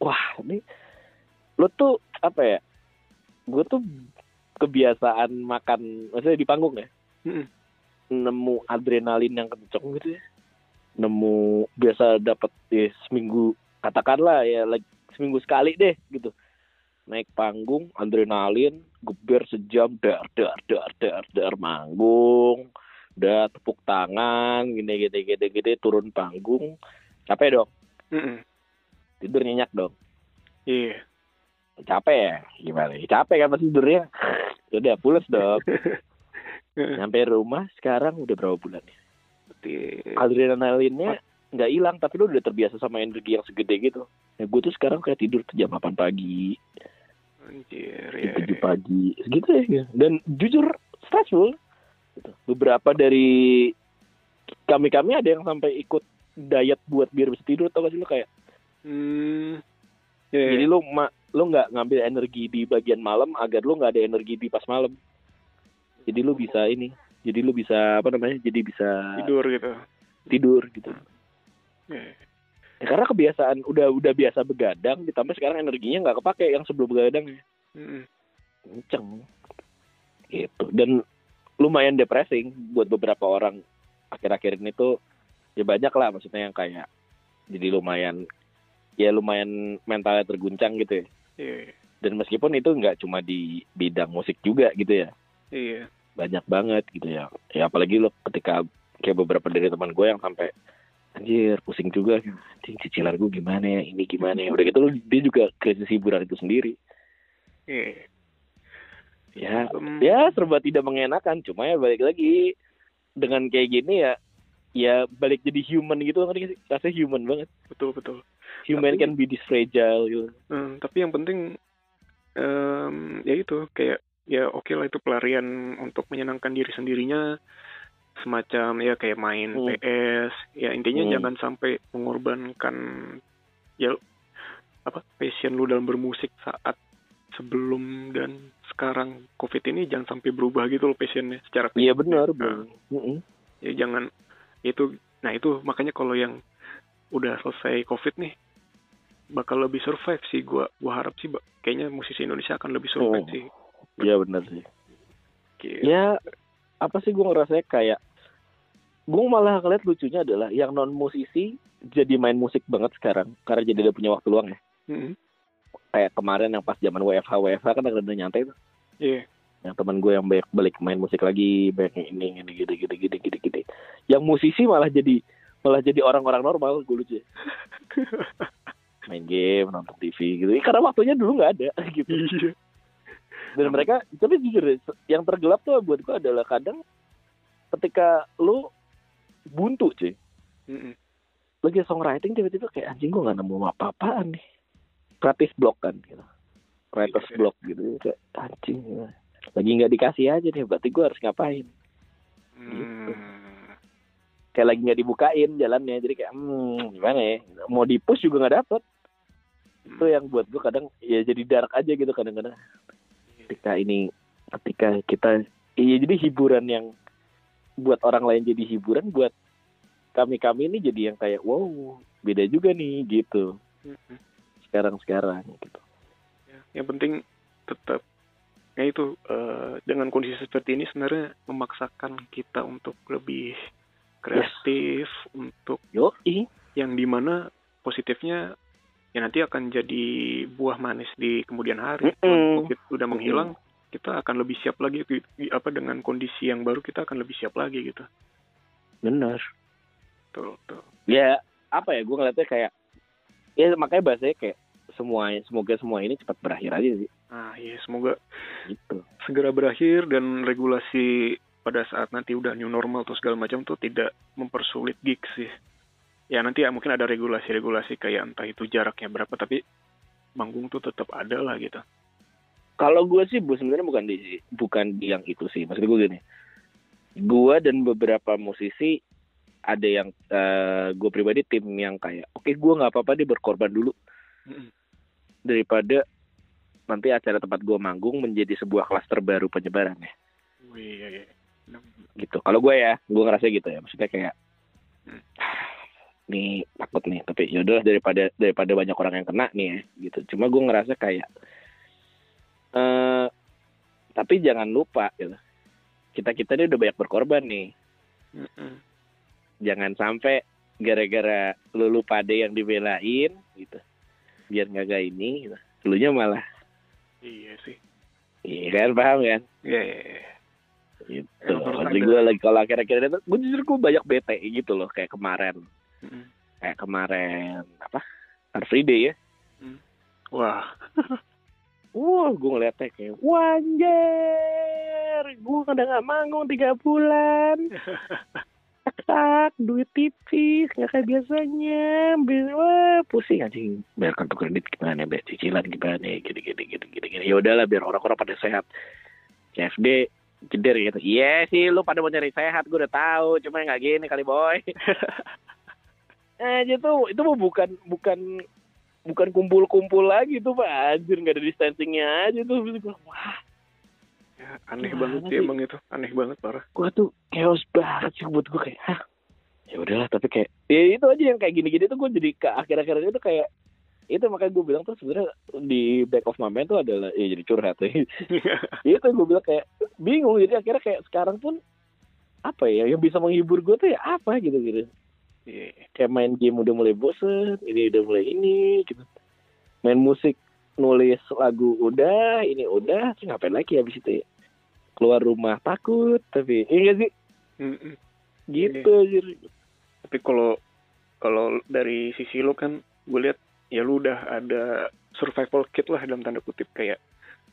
wah ini lo tuh apa ya gue tuh kebiasaan makan maksudnya di panggung ya Mm-mm. nemu adrenalin yang kenceng gitu ya. Nemu biasa dapat ya, seminggu katakanlah ya like, seminggu sekali deh gitu naik panggung adrenalin geber sejam dar dar dar dar dar manggung udah tepuk tangan gini gini gini gini turun panggung. Capek dong. Mm-mm. tidur nyenyak dong. Iya. Capek ya? Gimana? Capek kan pasti tidurnya. Udah pulas dong. Nyampe rumah sekarang udah berapa bulan ya? Adrenalinnya nggak hilang tapi lu udah terbiasa sama energi yang segede gitu. Ya gue tuh sekarang kayak tidur tuh jam 8 pagi anjir jam ya, 7 pagi segitu ya gitu. dan jujur stressful gitu. beberapa dari kami kami ada yang sampai ikut diet buat biar bisa tidur tau gak sih lu kayak Hmm. Ya. jadi lu ma lu nggak ngambil energi di bagian malam agar lu nggak ada energi di pas malam jadi lu bisa ini jadi lu bisa apa namanya jadi bisa tidur gitu. tidur gitu Ya. Ya, karena kebiasaan udah udah biasa begadang ditambah sekarang energinya nggak kepake yang sebelum begadang ya. Mm-mm. kenceng gitu dan lumayan depressing buat beberapa orang akhir-akhir ini tuh ya banyak lah maksudnya yang kayak jadi lumayan ya lumayan mentalnya terguncang gitu ya Iya. dan meskipun itu nggak cuma di bidang musik juga gitu ya Iya. banyak banget gitu ya ya apalagi lo ketika kayak beberapa dari teman gue yang sampai anjir pusing juga. Anjing cicilan gue gimana ya? Ini gimana ya? Udah gitu lo dia juga krisis hiburan itu sendiri. Iya. ya Hmm. ya serba tidak mengenakan. Cuma ya balik lagi. Dengan kayak gini ya ya balik jadi human gitu. Kan rasanya human banget. Betul betul. human Tapi- can be this fragile gitu. Hmm, tapi yang penting em, ya itu kayak ya oke lah itu pelarian untuk menyenangkan diri sendirinya semacam ya kayak main Hmm. PS ya intinya Hmm. jangan sampai mengorbankan ya apa passion lu dalam bermusik saat sebelum dan sekarang covid ini jangan sampai berubah gitu loh passionnya secara iya benar Nah. Mm-mm. ya jangan itu nah itu makanya kalau yang udah selesai covid nih bakal lebih survive sih gua gua harap sih kayaknya musisi Indonesia akan lebih survive Oh. sih iya benar sih Gitu. ya apa sih gue ngerasa kayak gue malah ngeliat lucunya adalah yang non musisi jadi main musik banget sekarang karena jadi ada punya waktu luang ya Mm-mm. kayak kemarin yang pas zaman WFH WFH kan ada nyantai tuh Iya. yang teman gue yang banyak balik main musik lagi banyak yang ini ini gini gini gini gini gini yang musisi malah jadi malah jadi orang-orang normal gue lucu main game nonton TV gitu karena waktunya dulu nggak ada gitu Iya. dan mereka tapi jujur yang tergelap tuh buat gue adalah kadang ketika lu buntu cuy. Mm-mm. lagi songwriting tiba-tiba kayak anjing gue nggak nemu apa-apaan nih. Kreatif block kan gitu. Writer's Iya. block gitu. Kayak anjing ya. lagi nggak dikasih aja nih berarti gue harus ngapain? Hmm. kayak lagi nggak dibukain jalannya jadi kayak hmm, gimana ya? Mau di push juga nggak dapet. Itu yang buat gue kadang ya jadi dark aja gitu kadang-kadang. Ketika ini ketika kita iya jadi hiburan yang buat orang lain jadi hiburan buat kami kami ini jadi yang kayak wow beda juga nih gitu. Mm-mm. sekarang sekarang gitu. Ya, yang penting tetap ya itu eh, dengan kondisi seperti ini sebenarnya memaksakan kita untuk lebih kreatif untuk yo yang di mana positifnya ya nanti akan jadi buah manis di kemudian hari. Mm-mm. Kalau COVID udah menghilang kita akan lebih siap lagi apa dengan kondisi yang baru kita akan lebih siap lagi gitu. Benar tuh tuh ya apa ya gue ngeliatnya kayak ya makanya bahasanya kayak semua semoga semua ini cepat berakhir aja sih. Nah ya semoga gitu. segera berakhir dan regulasi pada saat nanti udah new normal atau segala macam tuh tidak mempersulit gigs sih. Ya nanti ya mungkin ada regulasi-regulasi kayak entah itu jaraknya berapa tapi manggung tuh tetap ada lah gitu. Kalau gue sih bu sebenarnya bukan di bukan di yang itu sih. Maksud gue gini. Gue dan beberapa musisi ada yang gue pribadi tim yang kayak oke gue nggak apa-apa deh berkorban dulu. Daripada nanti acara tempat gue manggung menjadi sebuah klaster baru penyebaran ya. Wih, iya, iya. gitu. Kalau gue ya gue ngerasa gitu ya. Maksudnya kayak Hmm. nih takut nih. Tapi yaudah daripada daripada banyak orang yang kena nih ya gitu. Cuma gue ngerasa kayak eh tapi jangan lupa gitu. Kita kita ini udah banyak berkorban nih. Mm-mm. jangan sampai gara-gara lu lupa ada yang dibelain gitu. Biar nggak kayak ini gitu malah Iya sih. iya kan paham kan? Iya, iya, iya. gitu. Emang harus jadi gue lagi kalau akhir-akhir itu gue justru gue banyak bete gitu loh kayak kemarin. Mm-mm. kayak kemarin apa? Car Free Day ya Wah, wah gue ngeliatnya kayak wanjer gue udah nggak manggung tiga bulan. Tak duit tipis nggak kayak biasanya. Wah pusing anjing. Bayar kartu kredit gimana bayar cicilan gimana gini gini gini gini gini. Ya udahlah biar orang-orang pada sehat. CFD jeder gitu. Iya sih lu pada mau nyari sehat gue udah tahu. Cuma nggak gini kali boy. Eh itu itu bukan bukan bukan kumpul-kumpul lagi tuh pak. Anjir nggak ada distancingnya aja tuh. Wah. Ya, aneh banget sih emang itu. Aneh banget parah. gua tuh chaos banget sih buat gua kayak hah? Ya udahlah tapi kayak ya itu aja yang kayak gini-gini tuh gua jadi ke akhir-akhir itu kayak itu makanya gue bilang tuh sebenarnya di back of my mind tuh adalah ya jadi curhat ya. Itu gue bilang kayak bingung. Jadi akhirnya kayak sekarang pun apa ya yang bisa menghibur gue tuh ya apa gitu gitu Iya. kayak main game udah mulai bosen ini udah mulai ini gitu main musik nulis lagu udah ini udah terus ngapain lagi habis itu ya keluar rumah takut tapi iya gak sih Mm-mm. gitu anjir. tapi kalau kalau dari sisi lo kan gue lihat ya lu udah ada survival kit lah dalam tanda kutip kayak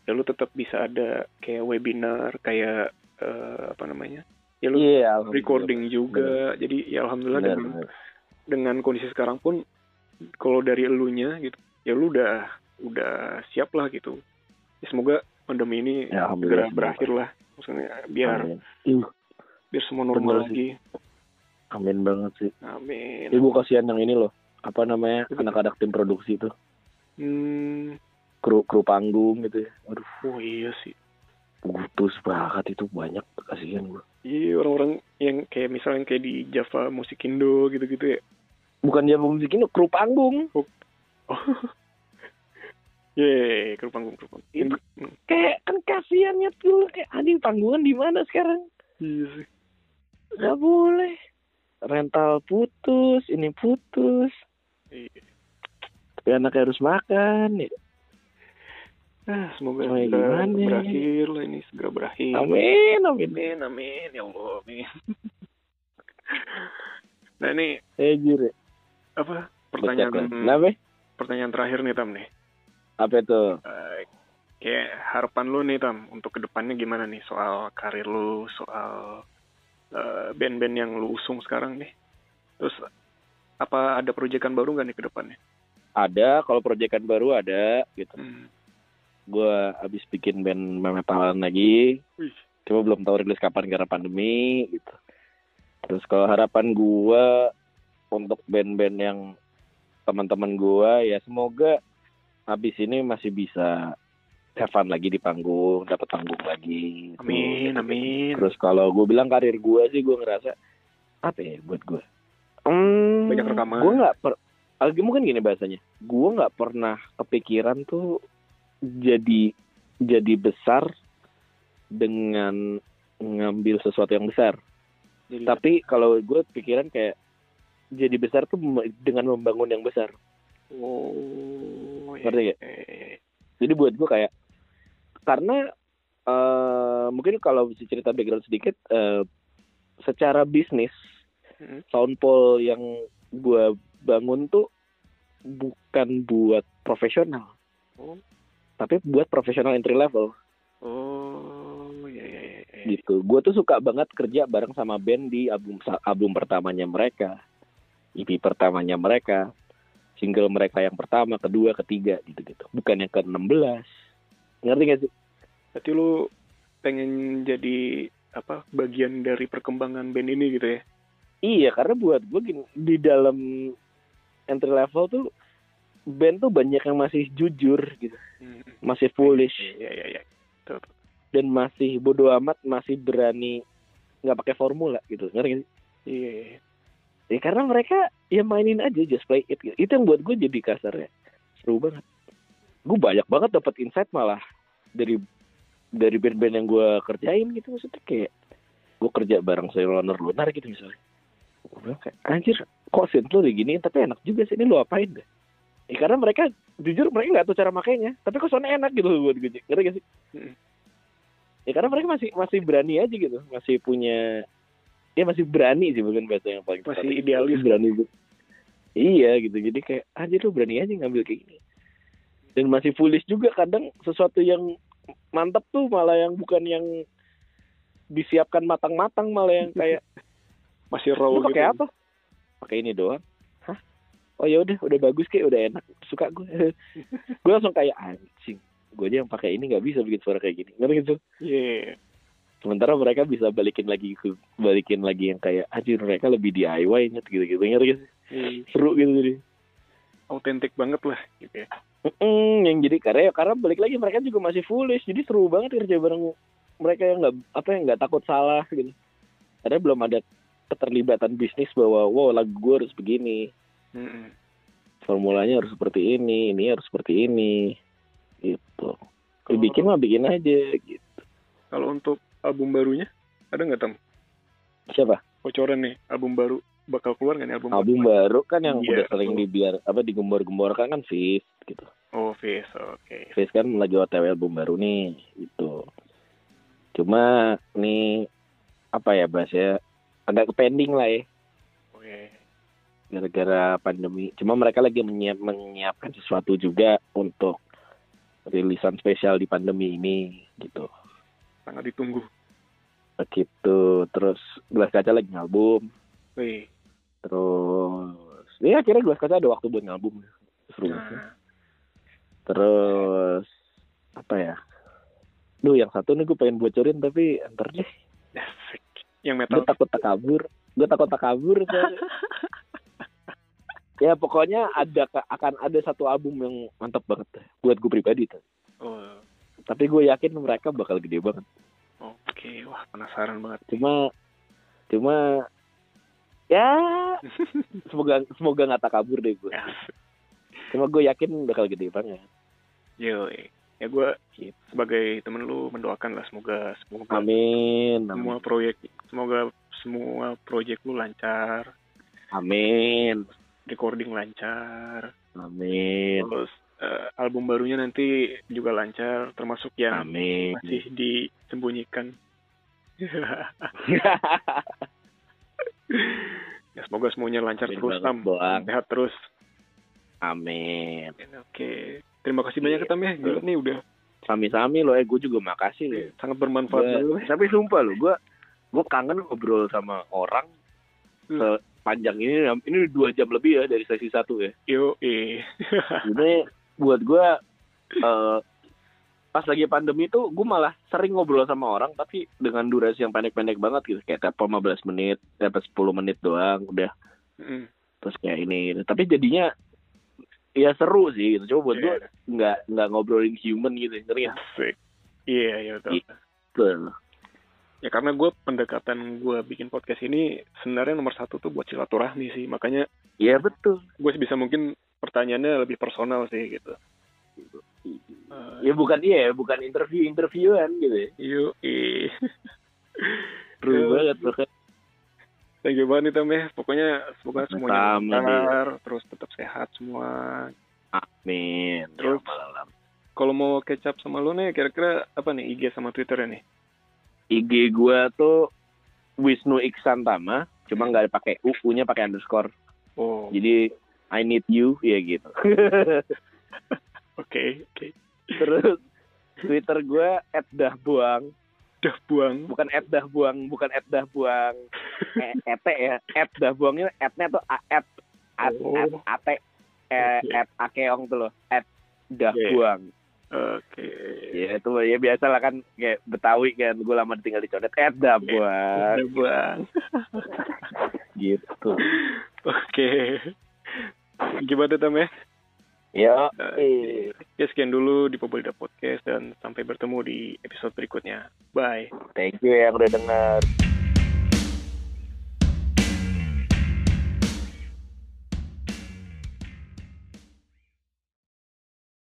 ya lu tetap bisa ada kayak webinar kayak eh, apa namanya ya lu iya alhamdulillah. recording juga. Jadi ya alhamdulillah Benar, dengan benar. dengan kondisi sekarang pun kalau dari elunya gitu ya lu udah udah siap lah gitu. Ya, semoga pandemi ini Ya, segera berakhir lah. Maksudnya biar amin. Biar semua normal Bener sih. lagi. Amin banget sih. Amin. Ibu kasihan yang ini loh. Apa namanya anak-anak tim produksi itu. Hmm. Kru kru panggung gitu ya. Aduh. Oh iya sih putus banget itu banyak kasihan gue Iya orang-orang yang kayak misalnya kayak di Java Musikindo gitu-gitu ya. bukan jam musik ini kru panggung Oh. Yeay, kru panggung, kru panggung. Itu- Hmm, kayak kan kasihannya tuh kayak anjing panggungan di mana sekarang Iya sih. nggak boleh rental putus ini putus Iya. tapi anaknya harus makan ya. Ah, semoga Oh, ya segera gimana? berakhir lah ini segera berakhir. amin amin Amin, amin, ya Allah, amin. nah ini eh jir apa pertanyaan kenapa pertanyaan terakhir nih Tam nih. apa itu Eh, kayak harapan lu nih Tam untuk ke depannya gimana nih soal karir lu, soal eh, band-band yang lu usung sekarang nih. Terus apa ada proyekan baru nggak nih ke depannya? ada kalau proyekan baru ada gitu Hmm. Gue habis bikin band metalan lagi cuma belum tahu rilis kapan karena pandemi gitu terus kalau harapan gue untuk band-band yang teman-teman gue ya semoga habis ini masih bisa have fun lagi di panggung dapat panggung lagi gitu. Amin, amin. terus kalau gue bilang karir gue sih gue ngerasa apa ya buat gue hmm, Banyak rekaman. gue nggak per lagi mungkin gini bahasanya gue nggak pernah kepikiran tuh jadi jadi besar dengan ngambil sesuatu yang besar Jadi, tapi kalau gue pikiran kayak jadi besar tuh dengan membangun yang besar oh, Ngerti nggak? eh, jadi buat gue kayak karena eh mungkin kalau bisa cerita background sedikit eh, secara bisnis Hmm. soundpole yang gue bangun tuh bukan buat profesional Oh. Tapi buat profesional entry level Oh, ya ya ya. ya. gitu gue tuh suka banget kerja bareng sama band di album album pertamanya mereka EP pertamanya mereka single mereka yang pertama kedua ketiga gitu gitu bukan yang ke 16 ngerti gak sih Berarti lu pengen jadi apa bagian dari perkembangan band ini gitu ya? Iya, karena buat gue gini, di dalam entry level tuh band tuh banyak yang masih jujur gitu, Hmm. masih foolish Iya iya iya. Tuh. dan masih bodoh amat, masih berani nggak pakai formula gitu, ngerti gak sih? Iya. iya. Ya karena mereka ya mainin aja, just play it. Gitu. Itu yang buat gue jadi kasar ya, seru banget. Gue banyak banget dapat insight malah dari dari band-band yang gue kerjain gitu maksudnya kayak gue kerja bareng saya Lunar Lunar gitu misalnya. Gue bilang kayak anjir kok synth lu diginiin tapi enak juga sih ini lu apain deh. Ya, karena mereka jujur mereka nggak tahu cara makainya tapi kok soalnya enak gitu buat gue ngerti gak sih? Mm. Ya karena mereka masih masih berani aja gitu masih punya ya masih berani sih bukan bahasa yang paling Masih idealis. berani gitu. Iya gitu jadi kayak anjir lu berani aja ngambil kayak gini dan masih foolish juga kadang sesuatu yang mantap tuh malah yang bukan yang disiapkan matang-matang malah yang kayak Masih raw lu gitu. pakai apa pakai ini doang oh ya udah udah bagus kayak udah enak. Suka gue gue langsung kayak anjing gue aja yang pakai ini nggak bisa bikin suara kayak gini. Ngerti gitu Iya. sementara mereka bisa balikin lagi ke balikin lagi yang kayak anjir mereka lebih DIY nya gitu gitu ngerti gitu Iya. seru gitu jadi. Autentik banget lah gitu ya. Mm, yang jadi karena ya karena balik lagi mereka juga masih foolish. Jadi seru banget kerja bareng mereka yang nggak apa yang nggak takut salah gitu. Karena belum ada keterlibatan bisnis bahwa wow lagu gue harus begini Mm-mm. formulanya harus seperti ini ini harus seperti ini gitu Kalau- bikin mah bikin aja gitu Kalau untuk album barunya ada nggak tem? siapa Bocoran nih album baru bakal keluar nggak nih album? album baru? baru kan yang Iya, udah sering dibiar apa digembor-gemborkan kan Fizz gitu Oh, Fizz, oke. Fizz kan lagi otw album baru nih gitu cuma nih apa ya bahas ya agak pending lah ya Oke. Gara-gara pandemi cuma mereka lagi menyiap, menyiapkan sesuatu juga untuk rilisan spesial di pandemi ini gitu Sangat ditunggu. begitu terus gelas kaca lagi ngalbum Wih. terus ya akhirnya gelas kaca ada waktu buat ngalbum seru Nah, terus apa ya Duh yang satu nih gue pengen bocorin tapi ntar deh. Yang gue metal. takut takabur gue takut takabur soalnya. ya pokoknya ada akan ada satu album yang mantap banget buat gue pribadi tuh. Oh, tapi gue yakin mereka bakal gede banget. Oke. Wah, penasaran banget. cuma cuma ya semoga semoga nggak takabur deh gue cuma gue yakin bakal gede banget. Yo, ya gue sebagai temen lu mendoakan lah semoga semoga amin semua amin proyek semoga semua proyek lu lancar, amin recording lancar, amin. Terus eh, album barunya nanti juga lancar, termasuk yang amin. masih disembunyikan. ya semoga semuanya lancar Amin terus tam, sehat terus. amin. Oke, terima kasih banyak Iya. Tam ya, gila nih udah sami-sami loh eh gue juga makasih loh. Sangat bermanfaat Gua- tapi sumpah loh gue gue kangen ngobrol sama orang Hmm. Sepanjang ini ini dua jam lebih ya dari sesi satu ya Yo, ini buat gue eh pas lagi pandemi tuh gue malah sering ngobrol sama orang tapi dengan durasi yang pendek-pendek banget gitu kayak tap 15 menit tap 10 menit doang udah Mm. terus kayak ini tapi jadinya ya seru sih gitu. Coba buat Iya. gue nggak nggak ngobrolin human gitu, ngerti nggak? Asik. Iya, iya betul. Iya. Ya karena gue pendekatan gue bikin podcast ini sebenarnya nomor satu tuh buat silaturahmi sih. Makanya Iya betul. gue bisa mungkin pertanyaannya lebih personal sih gitu. Eh, Ya bukan iya, ya, bukan interview interviewan gitu. ya. Yuk, ih. Seru banget bahkan. Thank you banget nih Tam ya. Pokoknya semoga semuanya lancar, terus tetap sehat semua. Amin. Terus? Ya, malam. Kalau mau kecap sama lu nih, kira-kira apa nih IG sama Twitter nih? IG gua tuh Wisnu Iksantama, cuma nggak pakai U, U-nya pakai underscore. Oh, Jadi I need you ya gitu. oke, oke. Terus Twitter gua @dahbuang, Dah buang. bukan @dahbuang, bukan @dahbuang. E, et ya, @dahbuangnya @nya tuh a at at, Oh. at, at, eh, Oke. at akeong tuh loh, at dahbuang. Oke. Ya itu ya biasa lah kan kayak Betawi kan, gue lama tinggal di Condet, at dahbuang Dah buang. gitu. Oke. Gimana Tam ya? Ya, Oke. Ya sekian dulu di Pobolda Podcast dan sampai bertemu di episode berikutnya. Bye. thank you yang udah denger.